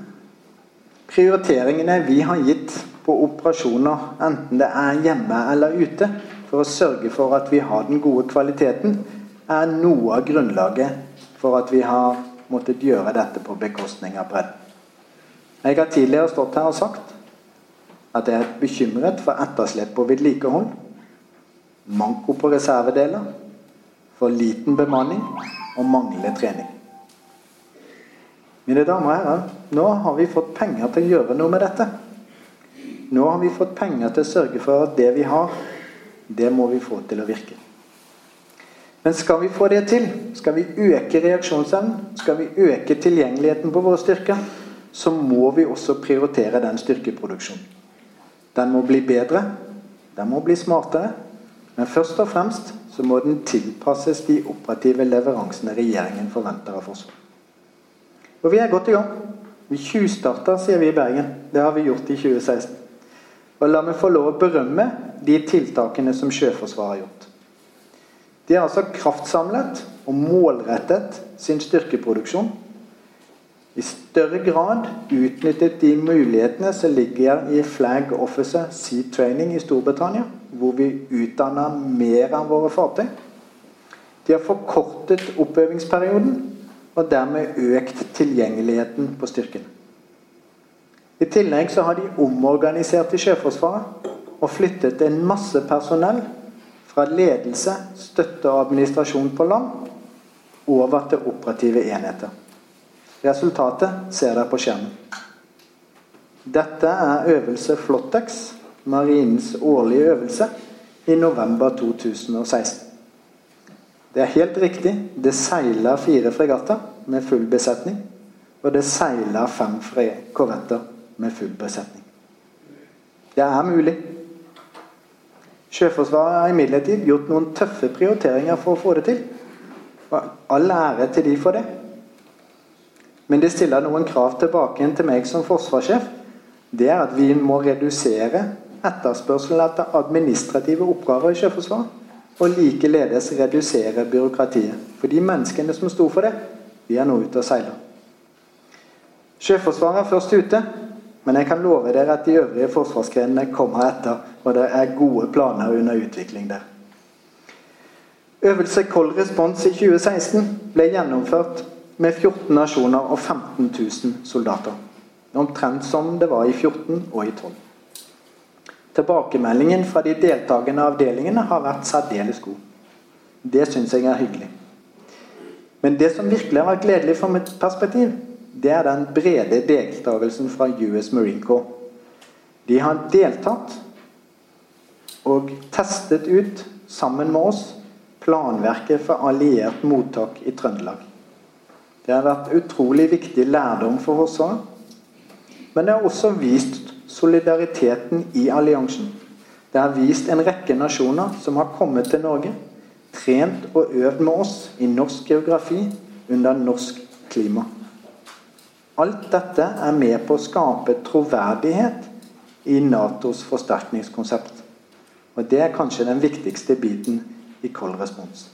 prioriteringene vi har gitt på operasjoner, enten det er hjemme eller ute, for å sørge for at vi har den gode kvaliteten, er noe av grunnlaget for at vi har måttet gjøre dette på bekostning av bredden. Jeg har tidligere stått her og sagt at jeg er bekymret for etterslep på vedlikehold, manko på reservedeler, for liten bemanning og manglende trening. Mine damer og herrer, nå har vi fått penger til å gjøre noe med dette. Nå har vi fått penger til å sørge for at det vi har, det må vi få til å virke. Men skal vi få det til, skal vi øke reaksjonsevnen, skal vi øke tilgjengeligheten på våre styrker, så må vi også prioritere den styrkeproduksjonen. Den må bli bedre, den må bli smartere, men først og fremst så må den tilpasses de operative leveransene regjeringen forventer av Forsvaret. Og vi er godt i gang. Vi tjuvstarter, sier vi i Bergen. Det har vi gjort i 2016. Og la meg få lov å berømme de tiltakene som Sjøforsvaret har gjort. De har altså kraftsamlet og målrettet sin styrkeproduksjon. I større grad utnyttet de mulighetene som ligger i Flag Officer Sea Training i Storbritannia, hvor vi utdanner mer av våre fartøy. De har forkortet oppøvingsperioden og dermed økt tilgjengeligheten på styrkene. I tillegg så har de omorganisert i Sjøforsvaret og flyttet en masse personell fra ledelse, støtte og administrasjon på land over til operative enheter. Resultatet ser dere på skjermen. Dette er øvelse Flottex, marinens årlige øvelse, i november 2016. Det er helt riktig. Det seiler fire fregatter med full besetning. Og det seiler fem korvetter med full besetning. Det er mulig. Sjøforsvaret har imidlertid gjort noen tøffe prioriteringer for å få det til. Og all ære til de for det. Men det stiller noen krav tilbake igjen til meg som forsvarssjef. Det er at vi må redusere etterspørselen etter administrative oppgaver i Sjøforsvaret. Og likeledes redusere byråkratiet. For de menneskene som sto for det, de er nå ute og seiler. Sjøforsvaret er først ute, men jeg kan love dere at de øvrige forsvarsgrenene kommer etter, og det er gode planer under utvikling der. Øvelse Cold Response i 2016 ble gjennomført med 14 nasjoner og 15 000 soldater. Omtrent som det var i 14 og i 12. Tilbakemeldingen fra de deltakende avdelingene har vært særdeles god. Det syns jeg er hyggelig. Men det som virkelig har vært gledelig fra mitt perspektiv, det er den brede deltakelsen fra US Marine Corps. De har deltatt og testet ut, sammen med oss, planverket for alliert mottak i Trøndelag. Det har vært utrolig viktig lærdom for Forsvaret. Men det har også vist solidariteten i alliansen. Det har vist en rekke nasjoner som har kommet til Norge, trent og øvd med oss i norsk geografi under norsk klima. Alt dette er med på å skape troverdighet i Natos forsterkningskonsept. Og Det er kanskje den viktigste biten i Cold Response.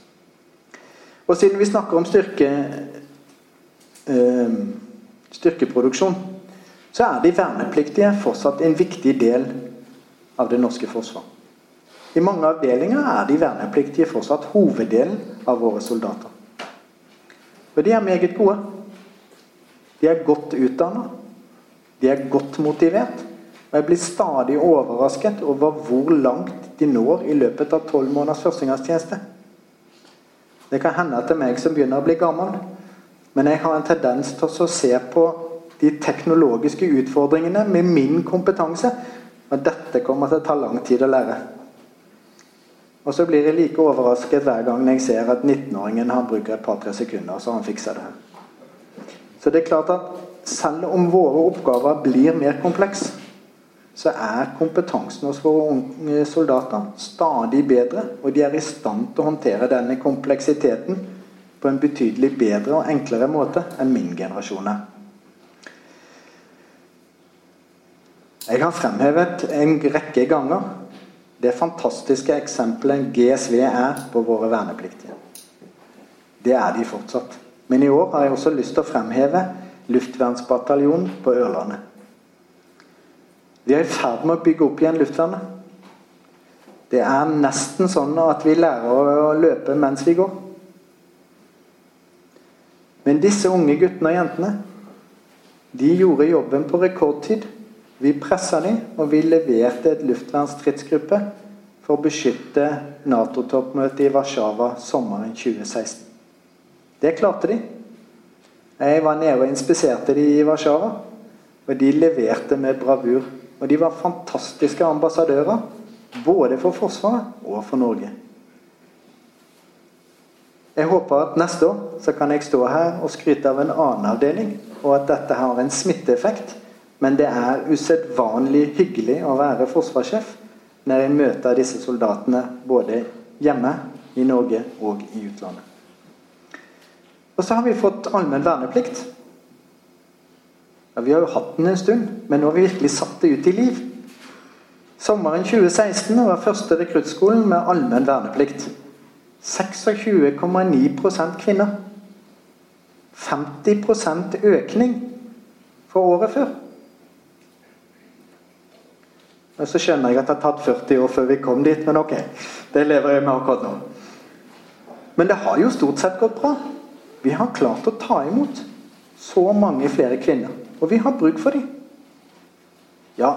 Og siden vi snakker om styrke, øh, styrkeproduksjon, så er de vernepliktige fortsatt en viktig del av det norske forsvar. I mange avdelinger er de vernepliktige fortsatt hoveddelen av våre soldater. Og de er meget gode. De er godt utdanna. De er godt motivert. Og jeg blir stadig overrasket over hvor langt de når i løpet av tolv måneders førstegangstjeneste. Det kan hende at det er meg som begynner å bli gammel, men jeg har en tendens til å se på de teknologiske utfordringene med min kompetanse. Og dette kommer til å ta lang tid å lære. Og så blir jeg like overrasket hver gang jeg ser at 19-åringen han bruker et par-tre sekunder, så han fikser det. Så det er klart at selv om våre oppgaver blir mer komplekse, så er kompetansen hos våre unge soldater stadig bedre, og de er i stand til å håndtere denne kompleksiteten på en betydelig bedre og enklere måte enn min generasjon er. Jeg har fremhevet en rekke ganger det fantastiske eksempelet GSV er på våre vernepliktige. Det er de fortsatt. Men i år har jeg også lyst til å fremheve Luftvernsbataljonen på Ørlandet. Vi er i ferd med å bygge opp igjen luftvernet. Det er nesten sånn at vi lærer å løpe mens vi går. Men disse unge guttene og jentene, de gjorde jobben på rekordtid. Vi pressa dem, og vi leverte et luftvernstridsgruppe for å beskytte Nato-toppmøtet i Warszawa sommeren 2016. Det klarte de. Jeg var nede og inspiserte de i Warszawa, og de leverte med bravur. Og de var fantastiske ambassadører, både for Forsvaret og for Norge. Jeg håper at neste år så kan jeg stå her og skryte av en annen avdeling, og at dette har en smitteeffekt men det er usedvanlig hyggelig å være forsvarssjef når en møter disse soldatene både hjemme, i Norge og i utlandet. Og så har vi fått allmenn verneplikt. Ja, vi har jo hatt den en stund, men nå har vi virkelig satt det ut i liv. Sommeren 2016 var første rekruttskolen med allmenn verneplikt. 26,9% kvinner. 50% økning fra året før. Men så skjønner jeg at det har tatt 40 år før vi kom dit, men ok. Det lever jeg med akkurat nå. Men det har jo stort sett gått bra. Vi har klart å ta imot så mange flere kvinner. Og vi har bruk for dem. Ja.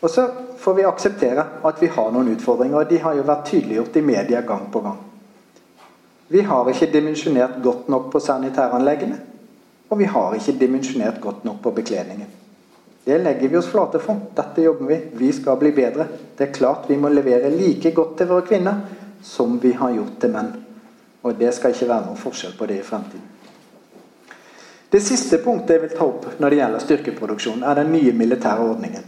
Og så får vi akseptere at vi har noen utfordringer, og de har jo vært tydeliggjort i media gang på gang. Vi har ikke dimensjonert godt nok på sanitæranleggene. Og vi har ikke dimensjonert godt nok på bekledningen. Det legger vi oss flate for. Dette jobber vi. Vi skal bli bedre. Det er klart vi må levere like godt til våre kvinner som vi har gjort til menn. Og det skal ikke være noen forskjell på det i fremtiden. Det siste punktet jeg vil ta opp når det gjelder styrkeproduksjon, er den nye militære ordningen.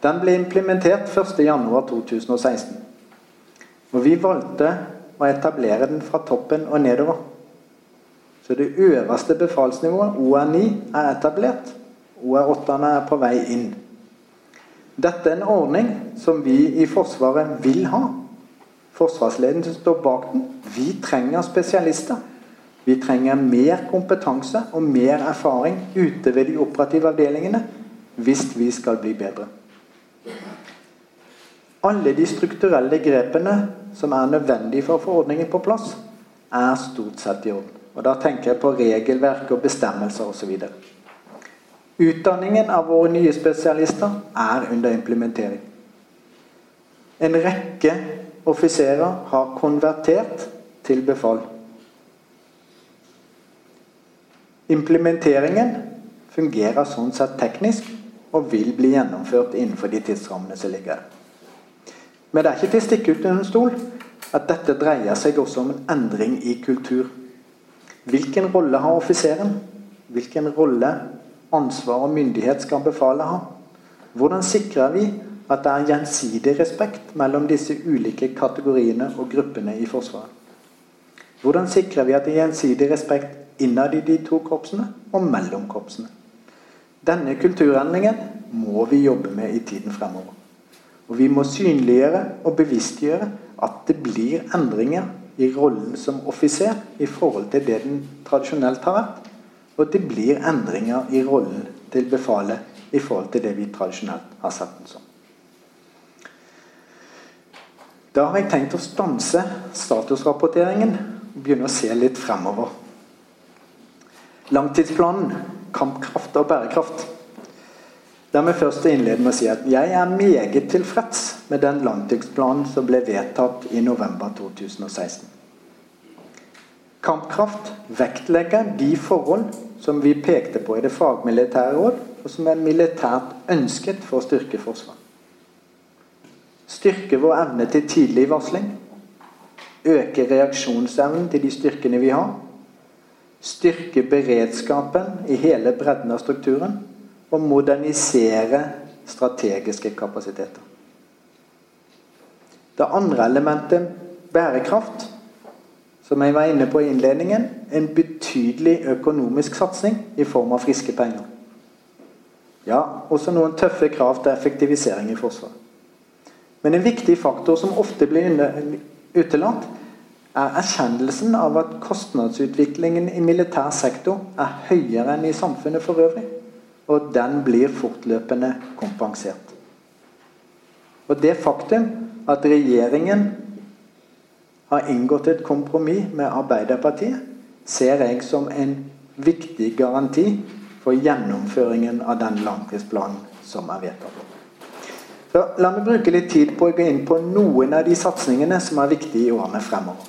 Den ble implementert 1.1.2016. Og vi valgte å etablere den fra toppen og nedover. Så det øverste befalsnivået, OR9, er etablert. OR8-ene er på vei inn. Dette er en ordning som vi i Forsvaret vil ha. Forsvarsledelsen står bak den. Vi trenger spesialister. Vi trenger mer kompetanse og mer erfaring ute ved de operative avdelingene hvis vi skal bli bedre. Alle de strukturelle grepene som er nødvendige for å få ordningen på plass, er stort sett i orden. Og Da tenker jeg på regelverk og bestemmelser osv. Utdanningen av våre nye spesialister er under implementering. En rekke offiserer har konvertert til befal. Implementeringen fungerer sånn sett teknisk og vil bli gjennomført innenfor de tidsrammene som ligger der. Men det er ikke til å stikke ut under en stol at dette dreier seg også om en endring i kultur. Hvilken rolle har offiseren? Hvilken rolle, ansvar og myndighet skal befale ham? Hvordan sikrer vi at det er gjensidig respekt mellom disse ulike kategoriene og gruppene i Forsvaret? Hvordan sikrer vi at det er gjensidig respekt innad i de to korpsene og mellom korpsene? Denne kulturendringen må vi jobbe med i tiden fremover. Og vi må synliggjøre og bevisstgjøre at det blir endringer i rollen som offiser i forhold til det den tradisjonelt har vært. Og det blir endringer i rollen til befalet i forhold til det vi tradisjonelt har sett den som. Da har jeg tenkt å stanse statusrapporteringen og begynne å se litt fremover. Langtidsplanen kampkraft og bærekraft. La meg først innlede med å si at jeg er meget tilfreds med den langtidsplanen som ble vedtatt i november 2016. Kampkraft vektlegger de forhold som vi pekte på i det fagmilitære råd, og som er militært ønsket for å styrke Forsvaret. Styrke vår evne til tidlig varsling. Øke reaksjonsevnen til de styrkene vi har styrke beredskapen i hele bredden av strukturen og modernisere strategiske kapasiteter. Det andre elementet, bærekraft, som jeg var inne på i innledningen, en betydelig økonomisk satsing i form av friske penger. Ja, også noen tøffe krav til effektivisering i Forsvaret. Men en viktig faktor som ofte blir utelatt, er erkjennelsen av at kostnadsutviklingen i militær sektor er høyere enn i samfunnet for øvrig. Og den blir fortløpende kompensert. Og det faktum at regjeringen har inngått et kompromiss med Arbeiderpartiet, ser jeg som en viktig garanti for gjennomføringen av den langtidsplanen som er vedtatt. Så La meg bruke litt tid på å gå inn på noen av de satsingene som er viktige i årene fremover.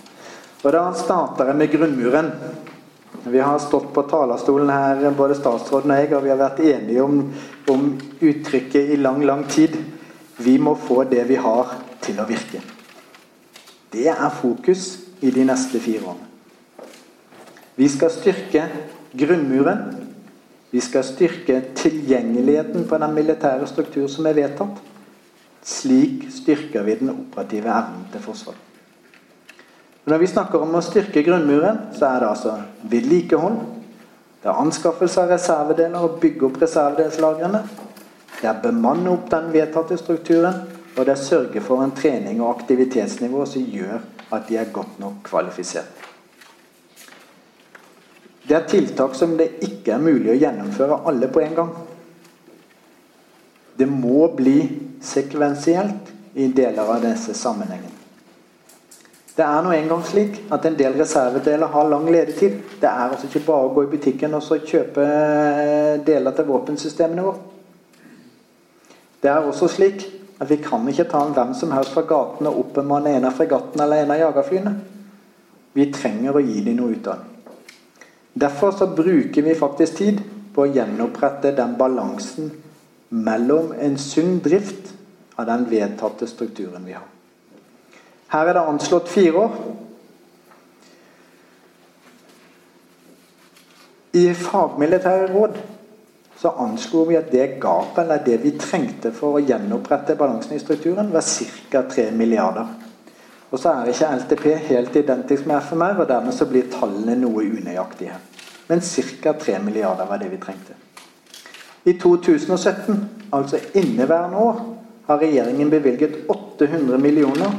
Og Da starter jeg med grunnmuren. Vi har stått på talerstolen her, både statsråden og jeg, og vi har vært enige om, om uttrykket i lang, lang tid. Vi må få det vi har, til å virke. Det er fokus i de neste fire årene. Vi skal styrke grunnmuren. Vi skal styrke tilgjengeligheten på den militære struktur som er vedtatt. Slik styrker vi den operative evnen til Forsvaret. Når vi snakker om å styrke grunnmuren, så er det altså vedlikehold. Det er anskaffelse av reservedeler og bygge opp reservedelslagrene. Det er bemanne opp den vedtatte strukturen. Og det er sørge for en trening og aktivitetsnivå som gjør at de er godt nok kvalifisert. Det er tiltak som det ikke er mulig å gjennomføre alle på en gang. Det må bli sekvensielt i deler av disse sammenhengene. Det er nå engang slik at en del reservedeler har lang ledetid. Det er altså ikke bare å gå i butikken og så kjøpe eh, deler til våpensystemene våre. Det er også slik at vi kan ikke ta en hvem som helst fra gaten og oppbemanne en av fregattene eller en av jagerflyene. Vi trenger å gi dem noe utdanning. Derfor så bruker vi faktisk tid på å gjenopprette den balansen mellom en sunn drift av den vedtatte strukturen vi har. Her er det anslått fire år. I fagmilitære råd så anslo vi at det gapet, eller det vi trengte for å gjenopprette balansen i strukturen, var ca. 3 milliarder. Og så er ikke LTP helt identisk med FMR, og dermed så blir tallene noe unøyaktige. Men ca. 3 milliarder var det vi trengte. I 2017, altså inneværende år, har regjeringen bevilget 800 millioner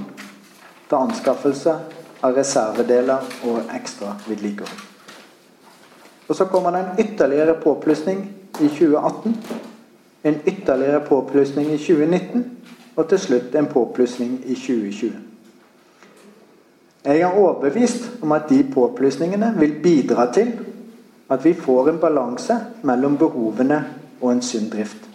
til anskaffelse av reservedeler og ekstra vedlikehold. Og Så kommer det en ytterligere påplussing i 2018, en ytterligere påplussing i 2019 og til slutt en påplussing i 2020. Jeg er overbevist om at de påplussingene vil bidra til at vi får en balanse mellom behovene og en sunn drift.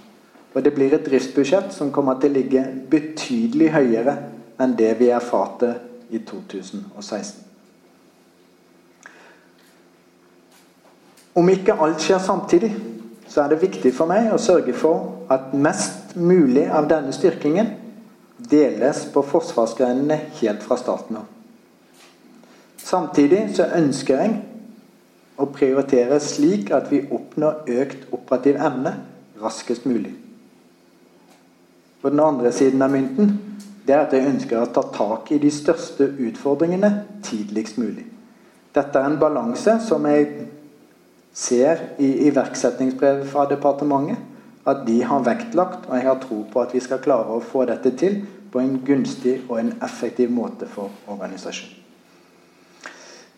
Og det blir et driftsbudsjett som kommer til å ligge betydelig høyere enn det vi erfarte i 2016. Om ikke alt skjer samtidig, så er det viktig for meg å sørge for at mest mulig av denne styrkingen deles på forsvarsgrenene helt fra starten av. Samtidig så ønsker jeg å prioritere slik at vi oppnår økt operativ evne raskest mulig. På den andre siden av mynten det er at jeg ønsker å ta tak i de største utfordringene tidligst mulig. Dette er en balanse som jeg ser i iverksettingsbrevet fra departementet at de har vektlagt, og jeg har tro på at vi skal klare å få dette til på en gunstig og en effektiv måte for organisasjonen.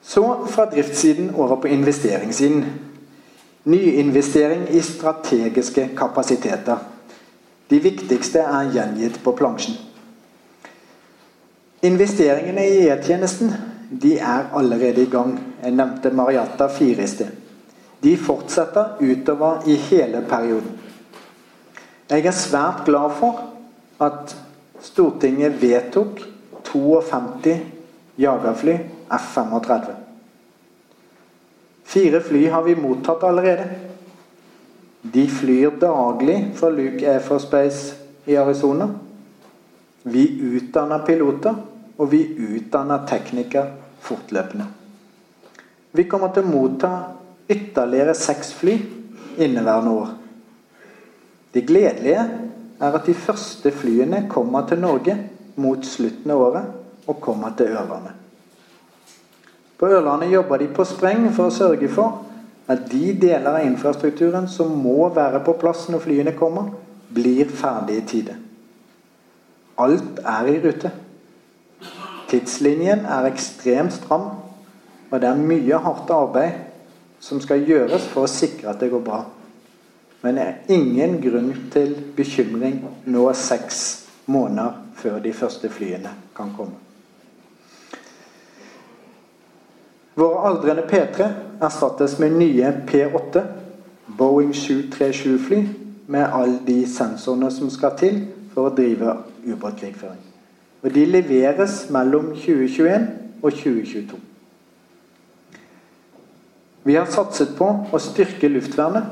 Så fra driftssiden over på investeringssiden. Nyinvestering i strategiske kapasiteter. De viktigste er gjengitt på plansjen. Investeringene i E-tjenesten de er allerede i gang. Jeg nevnte Mariata 4 i sted. De fortsetter utover i hele perioden. Jeg er svært glad for at Stortinget vedtok 52 jagerfly F-35. Fire fly har vi mottatt allerede. De flyr daglig for Luke Air Force Base i Arizona. Vi utdanner piloter, og vi utdanner teknikere fortløpende. Vi kommer til å motta ytterligere seks fly inneværende år. Det gledelige er at de første flyene kommer til Norge mot slutten av året og kommer til Ørlandet. På Ørlandet jobber de på spreng for å sørge for at de deler av infrastrukturen som må være på plass når flyene kommer, blir ferdig i tide. Alt er i rute. Tidslinjen er ekstremt stram, og det er mye hardt arbeid som skal gjøres for å sikre at det går bra. Men det er ingen grunn til bekymring nå seks måneder før de første flyene kan komme. Våre aldrende P3 erstattes med nye P8, Boeing 737-fly, med alle de sensorene som skal til for å drive ubåtkrigføring. Og de leveres mellom 2021 og 2022. Vi har satset på å styrke luftvernet.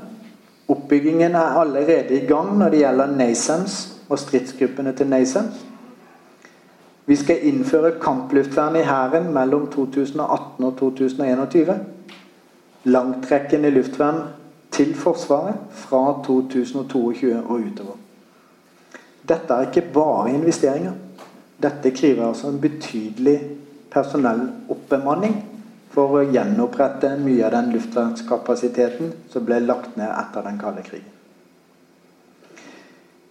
Oppbyggingen er allerede i gang når det gjelder NASAMS og stridsgruppene til NASAMS. Vi skal innføre kampluftvern i Hæren mellom 2018 og 2021. Langtrekkende luftvern til Forsvaret fra 2022 og utover. Dette er ikke bare investeringer. Dette krever altså en betydelig personelloppbemanning for å gjenopprette mye av den luftvernskapasiteten som ble lagt ned etter den kalde krigen.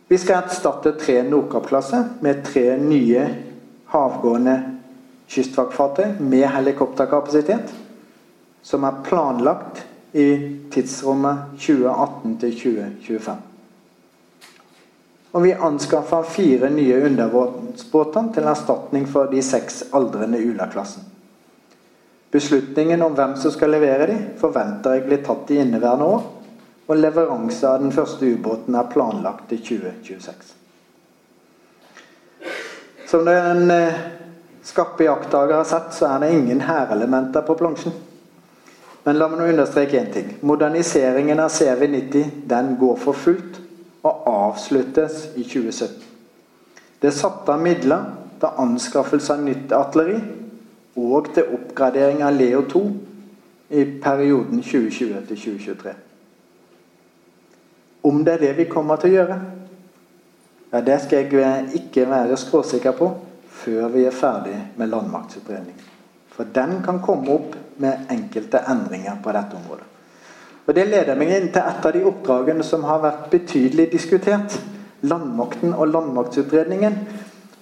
Vi skal erstatte tre Nordkapp-klasser med tre nye havgående kystvaktfartøy med helikopterkapasitet, som er planlagt i tidsrommet 2018 til 2025. Og vi anskaffer fire nye undervannsbåter til erstatning for de seks aldrende Ula-klassen. Beslutningen om hvem som skal levere de, forventer jeg blir tatt i inneværende år. Og leveranse av den første ubåten er planlagt til 2026. Som den eh, skarpe jakttaker har sett, så er det ingen hærelementer på plansjen. Men la meg nå understreke én ting. Moderniseringen av CV90 den går for fullt og avsluttes i 2017. Det er satt av midler til anskaffelse av nytt artilleri og til oppgradering av Leo 2 i perioden 2020 til 2023. Om det er det vi kommer til å gjøre, ja, det skal jeg ikke være skråsikker på før vi er ferdig med landmaktsutredningen. For den kan komme opp med enkelte endringer på dette området. Og Det leder meg inn til et av de oppdragene som har vært betydelig diskutert. Landmakten og landmaktsutredningen.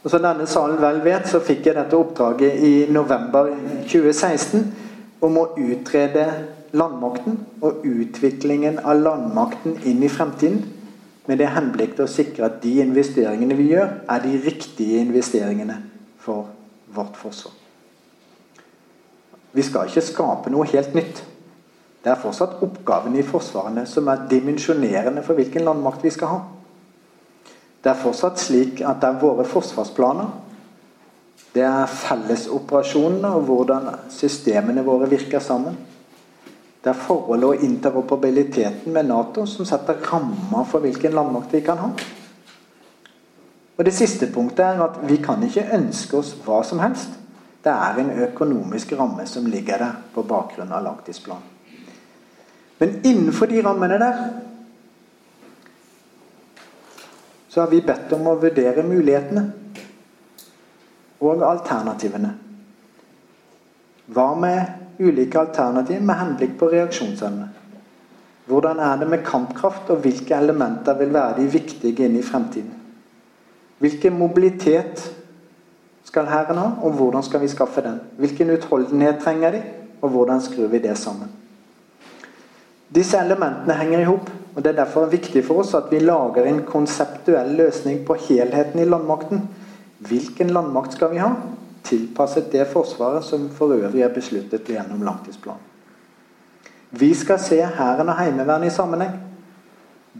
Og Som denne salen vel vet, så fikk jeg dette oppdraget i november 2016 om å utrede landmakten og utviklingen av landmakten inn i fremtiden. Med det henblikk til å sikre at de investeringene vi gjør, er de riktige investeringene for vårt forsvar. Vi skal ikke skape noe helt nytt. Det er fortsatt oppgavene i Forsvarene som er dimensjonerende for hvilken landmakt vi skal ha. Det er fortsatt slik at det er våre forsvarsplaner. Det er fellesoperasjonene og hvordan systemene våre virker sammen. Det er forholdet og interoperabiliteten med Nato som setter rammer for hvilken landmakt vi kan ha. Og Det siste punktet er at vi kan ikke ønske oss hva som helst. Det er en økonomisk ramme som ligger der på bakgrunn av langtidsplanen. Men innenfor de rammene der så har vi bedt om å vurdere mulighetene og alternativene. Hva med ulike alternativer med henblikk på reaksjonsevne? Hvordan er det med kampkraft, og hvilke elementer vil være de viktige inn i fremtiden? Hvilken mobilitet skal Hæren ha, og hvordan skal vi skaffe den? Hvilken utholdenhet trenger de, og hvordan skrur vi det sammen? Disse elementene henger i hop, og det er derfor viktig for oss at vi lager en konseptuell løsning på helheten i landmakten. Hvilken landmakt skal vi ha? Tilpasset det forsvaret som for øvrig er besluttet gjennom langtidsplanen. Vi skal se Hæren og Heimevernet i sammenheng.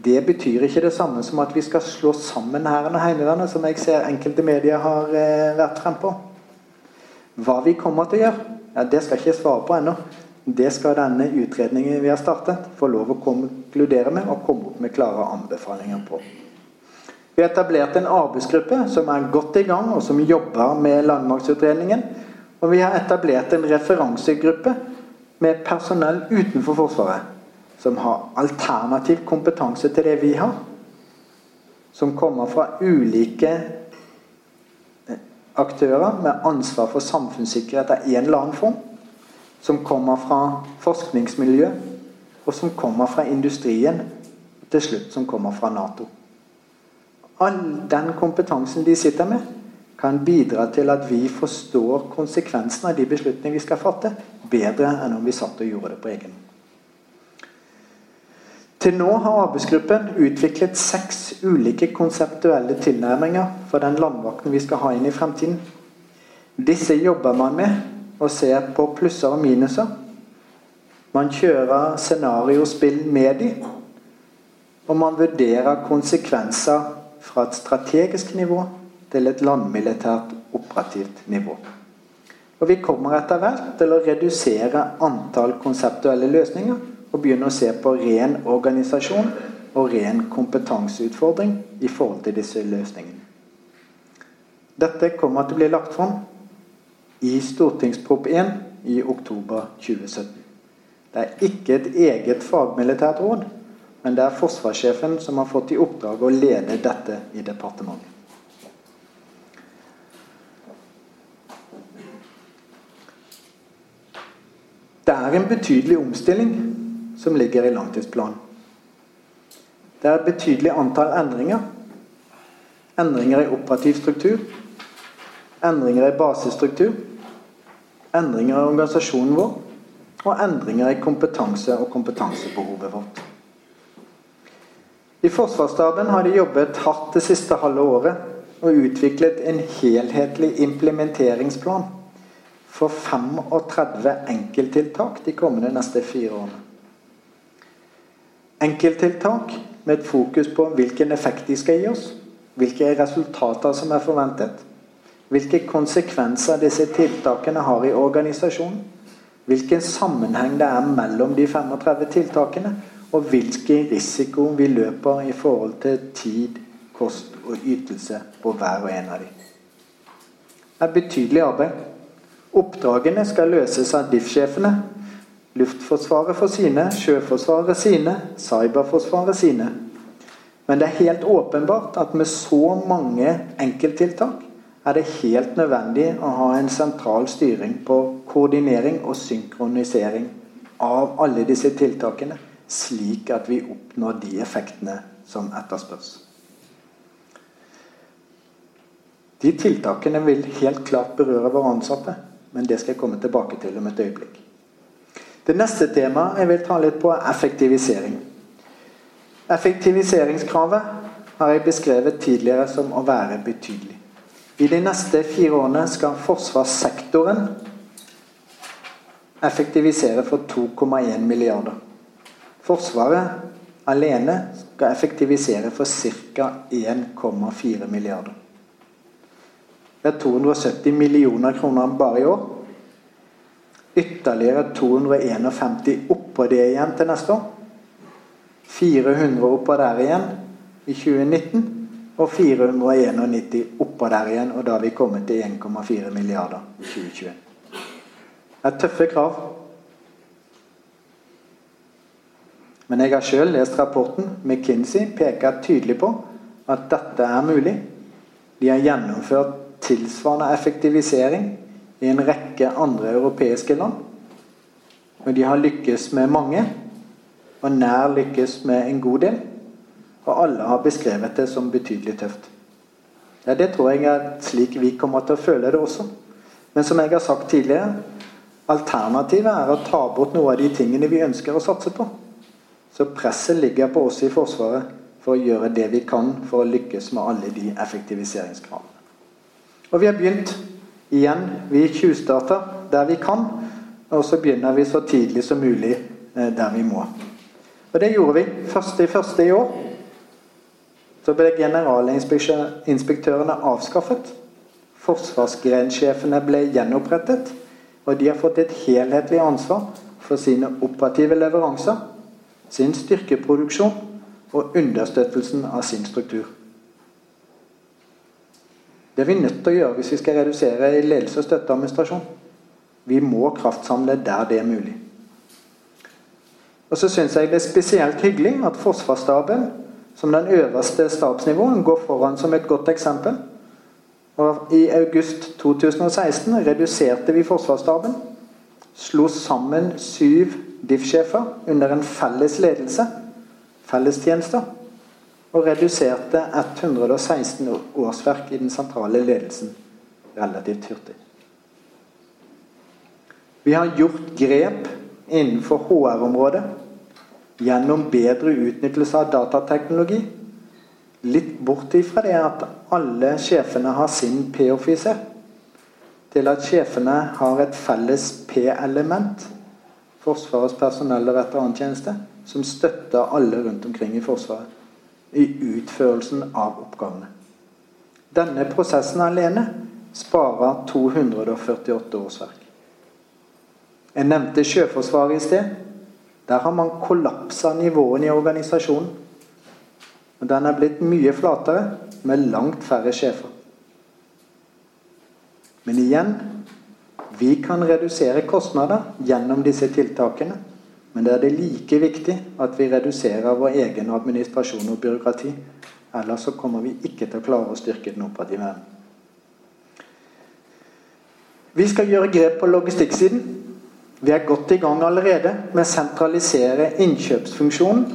Det betyr ikke det samme som at vi skal slå sammen Hæren og Heimevernet, som jeg ser enkelte medier har eh, vært frempå. Hva vi kommer til å gjøre, ja, det skal jeg ikke svare på ennå. Det skal denne utredningen vi har startet, få lov å konkludere med og komme opp med klare anbefalinger på. Vi har etablert en arbeidsgruppe som er godt i gang, og som jobber med landmaktsutredningen. Og vi har etablert en referansegruppe med personell utenfor Forsvaret som har alternativ kompetanse til det vi har. Som kommer fra ulike eh, aktører med ansvar for samfunnssikkerhet av en eller annen form. Som kommer fra forskningsmiljø, og som kommer fra industrien. Til slutt som kommer fra Nato. All den kompetansen de sitter med, kan bidra til at vi forstår konsekvensen av de beslutningene vi skal fatte, bedre enn om vi satt og gjorde det på egen. Til nå har arbeidsgruppen utviklet seks ulike konseptuelle tilnærminger for den landvakten vi skal ha inn i fremtiden. Disse jobber man med og ser på plusser og minuser. Man kjører scenariospill med de, og man vurderer konsekvenser fra et strategisk nivå til et landmilitært operativt nivå. Og Vi kommer etter hvert til å redusere antall konseptuelle løsninger og begynne å se på ren organisasjon og ren kompetanseutfordring i forhold til disse løsningene. Dette kommer til å bli lagt fram i Stortingsprop 1 i oktober 2017. Det er ikke et eget fagmilitært råd, men det er forsvarssjefen som har fått i oppdrag å lede dette i departementet. Det er en betydelig omstilling som ligger i langtidsplanen. Det er et betydelig antall endringer. Endringer i operativ struktur. Endringer i basestruktur. Endringer i organisasjonen vår. Og endringer i kompetanse og kompetansebehovet vårt. I Forsvarsstaben har de jobbet hardt det siste halve året og utviklet en helhetlig implementeringsplan for 35 enkelttiltak de kommende neste fire årene. Enkelttiltak med et fokus på hvilken effekt de skal gi oss. Hvilke resultater som er forventet. Hvilke konsekvenser disse tiltakene har i organisasjonen. Hvilken sammenheng det er mellom de 35 tiltakene. Og hvilken risiko vi løper i forhold til tid, kost og ytelse på hver og en av dem. Det er betydelig arbeid. Oppdragene skal løses av DIF-sjefene Luftforsvaret for sine, Sjøforsvaret sine, Cyberforsvaret sine. Men det er helt åpenbart at med så mange enkelttiltak er det helt nødvendig å ha en sentral styring på koordinering og synkronisering av alle disse tiltakene, slik at vi oppnår de effektene som etterspørs. De tiltakene vil helt klart berøre våre ansatte, men det skal jeg komme tilbake til om et øyeblikk. Det neste temaet jeg vil ta litt på, er effektivisering. Effektiviseringskravet har jeg beskrevet tidligere som å være betydelig. I de neste fire årene skal forsvarssektoren effektivisere for 2,1 milliarder. Forsvaret alene skal effektivisere for ca. 1,4 milliarder. Det er 270 millioner kroner bare i år Ytterligere 251 oppå det igjen til neste år. 400 oppå der igjen i 2019. og 491 oppå der igjen, og da har vi kommet til 1,4 milliarder i 2021. Det er tøffe krav. Men jeg har sjøl lest rapporten. McKinsey peker tydelig på at dette er mulig. De har gjennomført tilsvarende effektivisering i en rekke andre europeiske land. Og de har lykkes med mange, og nær lykkes med en god del. Og alle har beskrevet det som betydelig tøft. Ja, Det tror jeg er slik vi kommer til å føle det også. Men som jeg har sagt tidligere, alternativet er å ta bort noe av de tingene vi ønsker å satse på. Så presset ligger på oss i Forsvaret for å gjøre det vi kan for å lykkes med alle de effektiviseringskravene. Og vi har begynt igjen. Vi tjuvstarter der vi kan, og så begynner vi så tidlig som mulig eh, der vi må. Og det gjorde vi. Første i første i år så ble generalinspektørene avskaffet. Forsvarsgrensjefene ble gjenopprettet. Og de har fått et helhetlig ansvar for sine operative leveranser, sin styrkeproduksjon og understøttelsen av sin struktur. Det er vi nødt til å gjøre hvis vi skal redusere i ledelse og støtteadministrasjon. Vi må kraftsamle der det er mulig. Og så syns jeg det er spesielt hyggelig at Forsvarsstaben som den øverste stabsnivåen går foran som et godt eksempel. Og I august 2016 reduserte vi Forsvarsstaben. Slo sammen syv DIF-sjefer under en felles ledelse, fellestjenester, og reduserte 116 årsverk i den sentrale ledelsen relativt hurtig. Vi har gjort grep innenfor HR-området gjennom bedre utnyttelse av datateknologi. Litt bort ifra det at alle sjefene har sin P-offiser, til at sjefene har et felles P-element, Forsvarets personell- og veterantjeneste, som støtter alle rundt omkring i Forsvaret i utførelsen av oppgavene. Denne prosessen alene sparer 248 årsverk. Jeg nevnte Sjøforsvaret i sted. Der har man kollapsa nivåene i organisasjonen. Og den er blitt mye flatere, med langt færre sjefer. Men igjen vi kan redusere kostnader gjennom disse tiltakene. Men det er det like viktig at vi reduserer vår egen administrasjon og byråkrati. Ellers så kommer vi ikke til å klare å styrke den operative evnen. Vi skal gjøre grep på logistikksiden. Vi er godt i gang allerede med å sentralisere innkjøpsfunksjonen,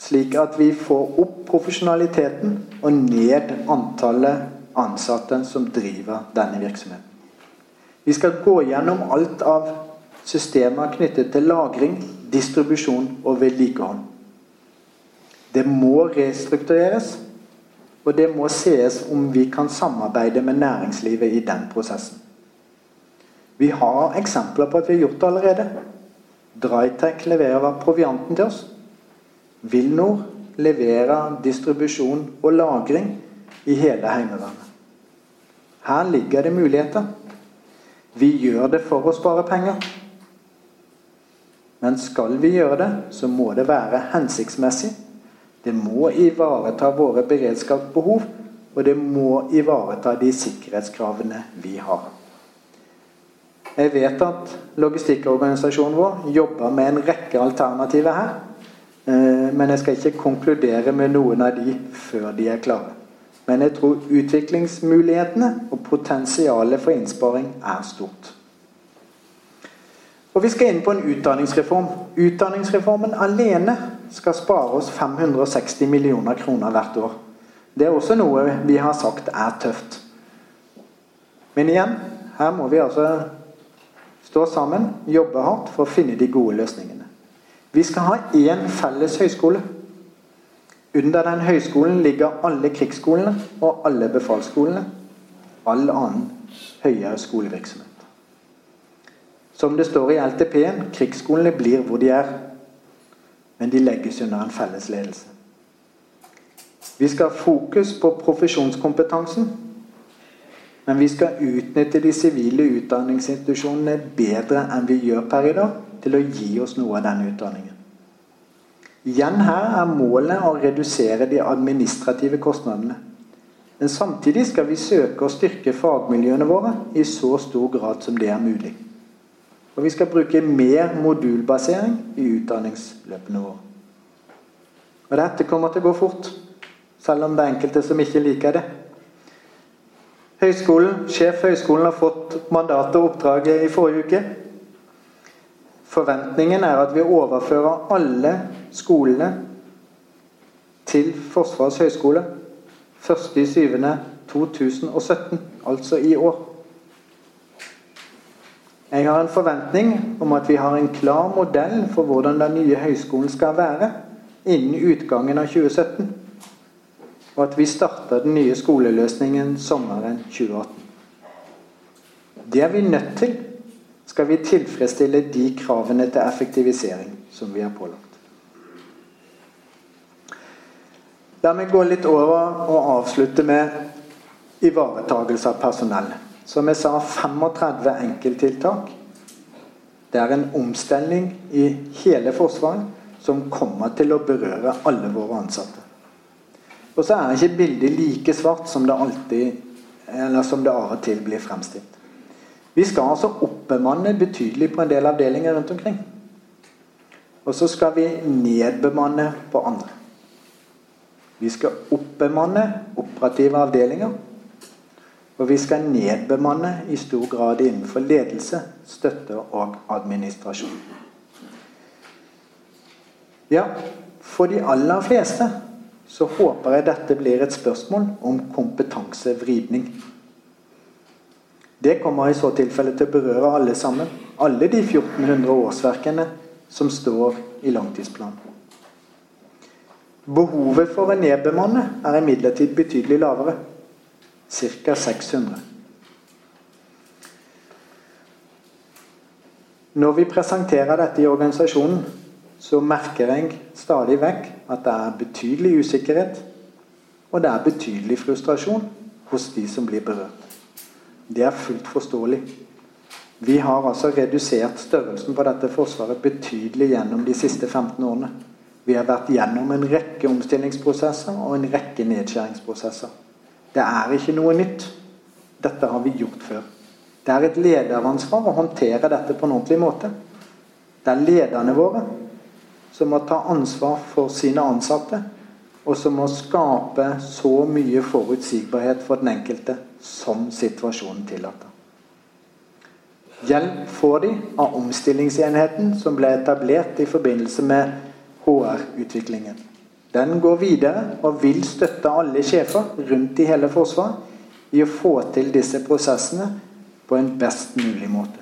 slik at vi får opp profesjonaliteten og ned antallet ansatte som driver denne virksomheten. Vi skal gå gjennom alt av systemer knyttet til lagring, distribusjon og vedlikehold. Det må restruktureres, og det må sees om vi kan samarbeide med næringslivet i den prosessen. Vi har eksempler på at vi har gjort det allerede. Drytec leverer provianten til oss. Vilnor leverer distribusjon og lagring i hele Heimevernet. Her ligger det muligheter. Vi gjør det for å spare penger. Men skal vi gjøre det, så må det være hensiktsmessig. Det må ivareta våre beredskapsbehov, og det må ivareta de sikkerhetskravene vi har. Jeg vet at logistikkorganisasjonen vår jobber med en rekke alternativer her. Eh, men jeg skal ikke konkludere med noen av de før de er klare. Men jeg tror utviklingsmulighetene og potensialet for innsparing er stort. Og Vi skal inn på en utdanningsreform. Utdanningsreformen alene skal spare oss 560 millioner kroner hvert år. Det er også noe vi har sagt er tøft. Men igjen, her må vi altså stå sammen, jobbe hardt for å finne de gode løsningene. Vi skal ha én felles høyskole. Under den høyskolen ligger alle krigsskolene og alle befalsskolene. All annen høyere skolevirksomhet. Som det står i LTP-en, krigsskolene blir hvor de er. Men de legges under en felles ledelse. Vi skal ha fokus på profesjonskompetansen men vi skal utnytte de sivile utdanningsinstitusjonene bedre enn vi gjør per i dag, til å gi oss noe av den utdanningen. Igjen her er målet å redusere de administrative kostnadene. Men samtidig skal vi søke å styrke fagmiljøene våre i så stor grad som det er mulig. Og vi skal bruke mer modulbasering i utdanningsløpene våre. Og dette kommer til å gå fort, selv om det er enkelte som ikke liker det. Høyskolen, Sjef Høyskolen har fått mandatet og oppdraget i forrige uke. Forventningen er at vi overfører alle skolene til Forsvarets høgskole 1.7.2017, altså i år. Jeg har en forventning om at vi har en klar modell for hvordan den nye høyskolen skal være innen utgangen av 2017. Og at vi starter den nye skoleløsningen sommeren 2018. Det er vi nødt til skal vi tilfredsstille de kravene til effektivisering som vi har pålagt. La meg gå litt over og avslutte med ivaretagelse av personell. Som jeg sa, 35 enkelttiltak. Det er en omstilling i hele Forsvaret som kommer til å berøre alle våre ansatte. Og så er ikke bildet like svart som det alltid eller som det av og til blir fremstilt. Vi skal altså oppbemanne betydelig på en del avdelinger rundt omkring. Og så skal vi nedbemanne på andre. Vi skal oppbemanne operative avdelinger. Og vi skal nedbemanne i stor grad innenfor ledelse, støtte og administrasjon. Ja, for de aller fleste så håper jeg dette blir et spørsmål om kompetansevridning. Det kommer i så tilfelle til å berøre alle sammen. Alle de 1400 årsverkene som står i langtidsplanen. Behovet for å nedbemanne er imidlertid betydelig lavere ca. 600. Når vi presenterer dette i organisasjonen, så merker jeg stadig vekk at det er betydelig usikkerhet, og det er betydelig frustrasjon hos de som blir berørt. Det er fullt forståelig. Vi har altså redusert størrelsen på dette forsvaret betydelig gjennom de siste 15 årene. Vi har vært gjennom en rekke omstillingsprosesser og en rekke nedskjæringsprosesser. Det er ikke noe nytt. Dette har vi gjort før. Det er et lederansvar å håndtere dette på en ordentlig måte. Det er lederne våre som må ta ansvar for sine ansatte, og som må skape så mye forutsigbarhet for den enkelte som situasjonen tillater. Hjelp får de av omstillingsenheten som ble etablert i forbindelse med HR-utviklingen. Den går videre og vil støtte alle sjefer rundt i hele Forsvaret i å få til disse prosessene på en best mulig måte.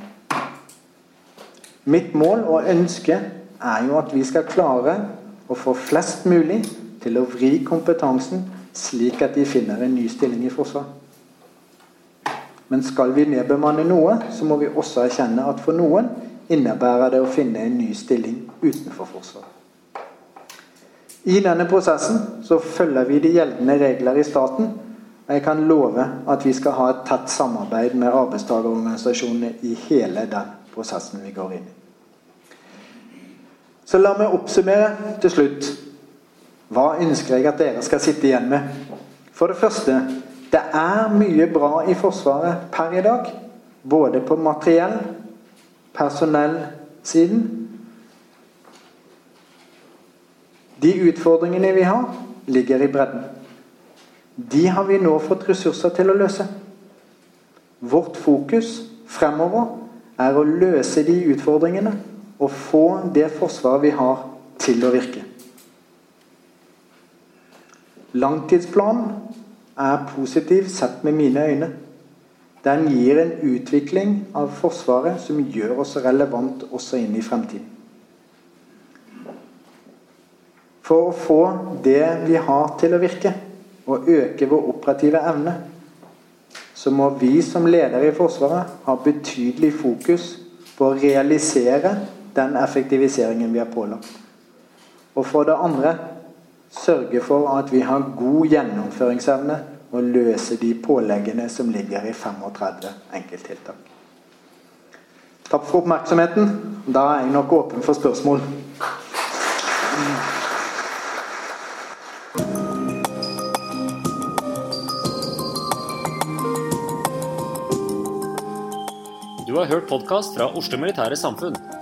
Mitt mål og ønske er jo at vi skal klare å få flest mulig til å vri kompetansen slik at de finner en ny stilling i Forsvaret. Men skal vi nedbemanne noe, så må vi også erkjenne at for noen innebærer det å finne en ny stilling utenfor Forsvaret. I denne prosessen så følger vi de gjeldende regler i staten. Og jeg kan love at vi skal ha et tett samarbeid med arbeidstakerorganisasjonene i hele den prosessen vi går inn i. Så la meg oppsummere til slutt. Hva ønsker jeg at dere skal sitte igjen med? For det første det er mye bra i Forsvaret per i dag. Både på materiell, personellsiden De utfordringene vi har, ligger i bredden. De har vi nå fått ressurser til å løse. Vårt fokus fremover er å løse de utfordringene og få det forsvaret vi har, til å virke. Langtidsplanen er positiv sett med mine øyne. Den gir en utvikling av Forsvaret som gjør oss relevant også inn i fremtiden. For å få det vi har til å virke, og øke vår operative evne, så må vi som ledere i Forsvaret ha betydelig fokus på å realisere den effektiviseringen vi er pålagt. Og for det andre sørge for at vi har god gjennomføringsevne og løse de påleggene som ligger i 35 enkelttiltak. Takk for oppmerksomheten. Da er jeg nok åpen for spørsmål. Du har hørt podkast fra Oslo Militære Samfunn.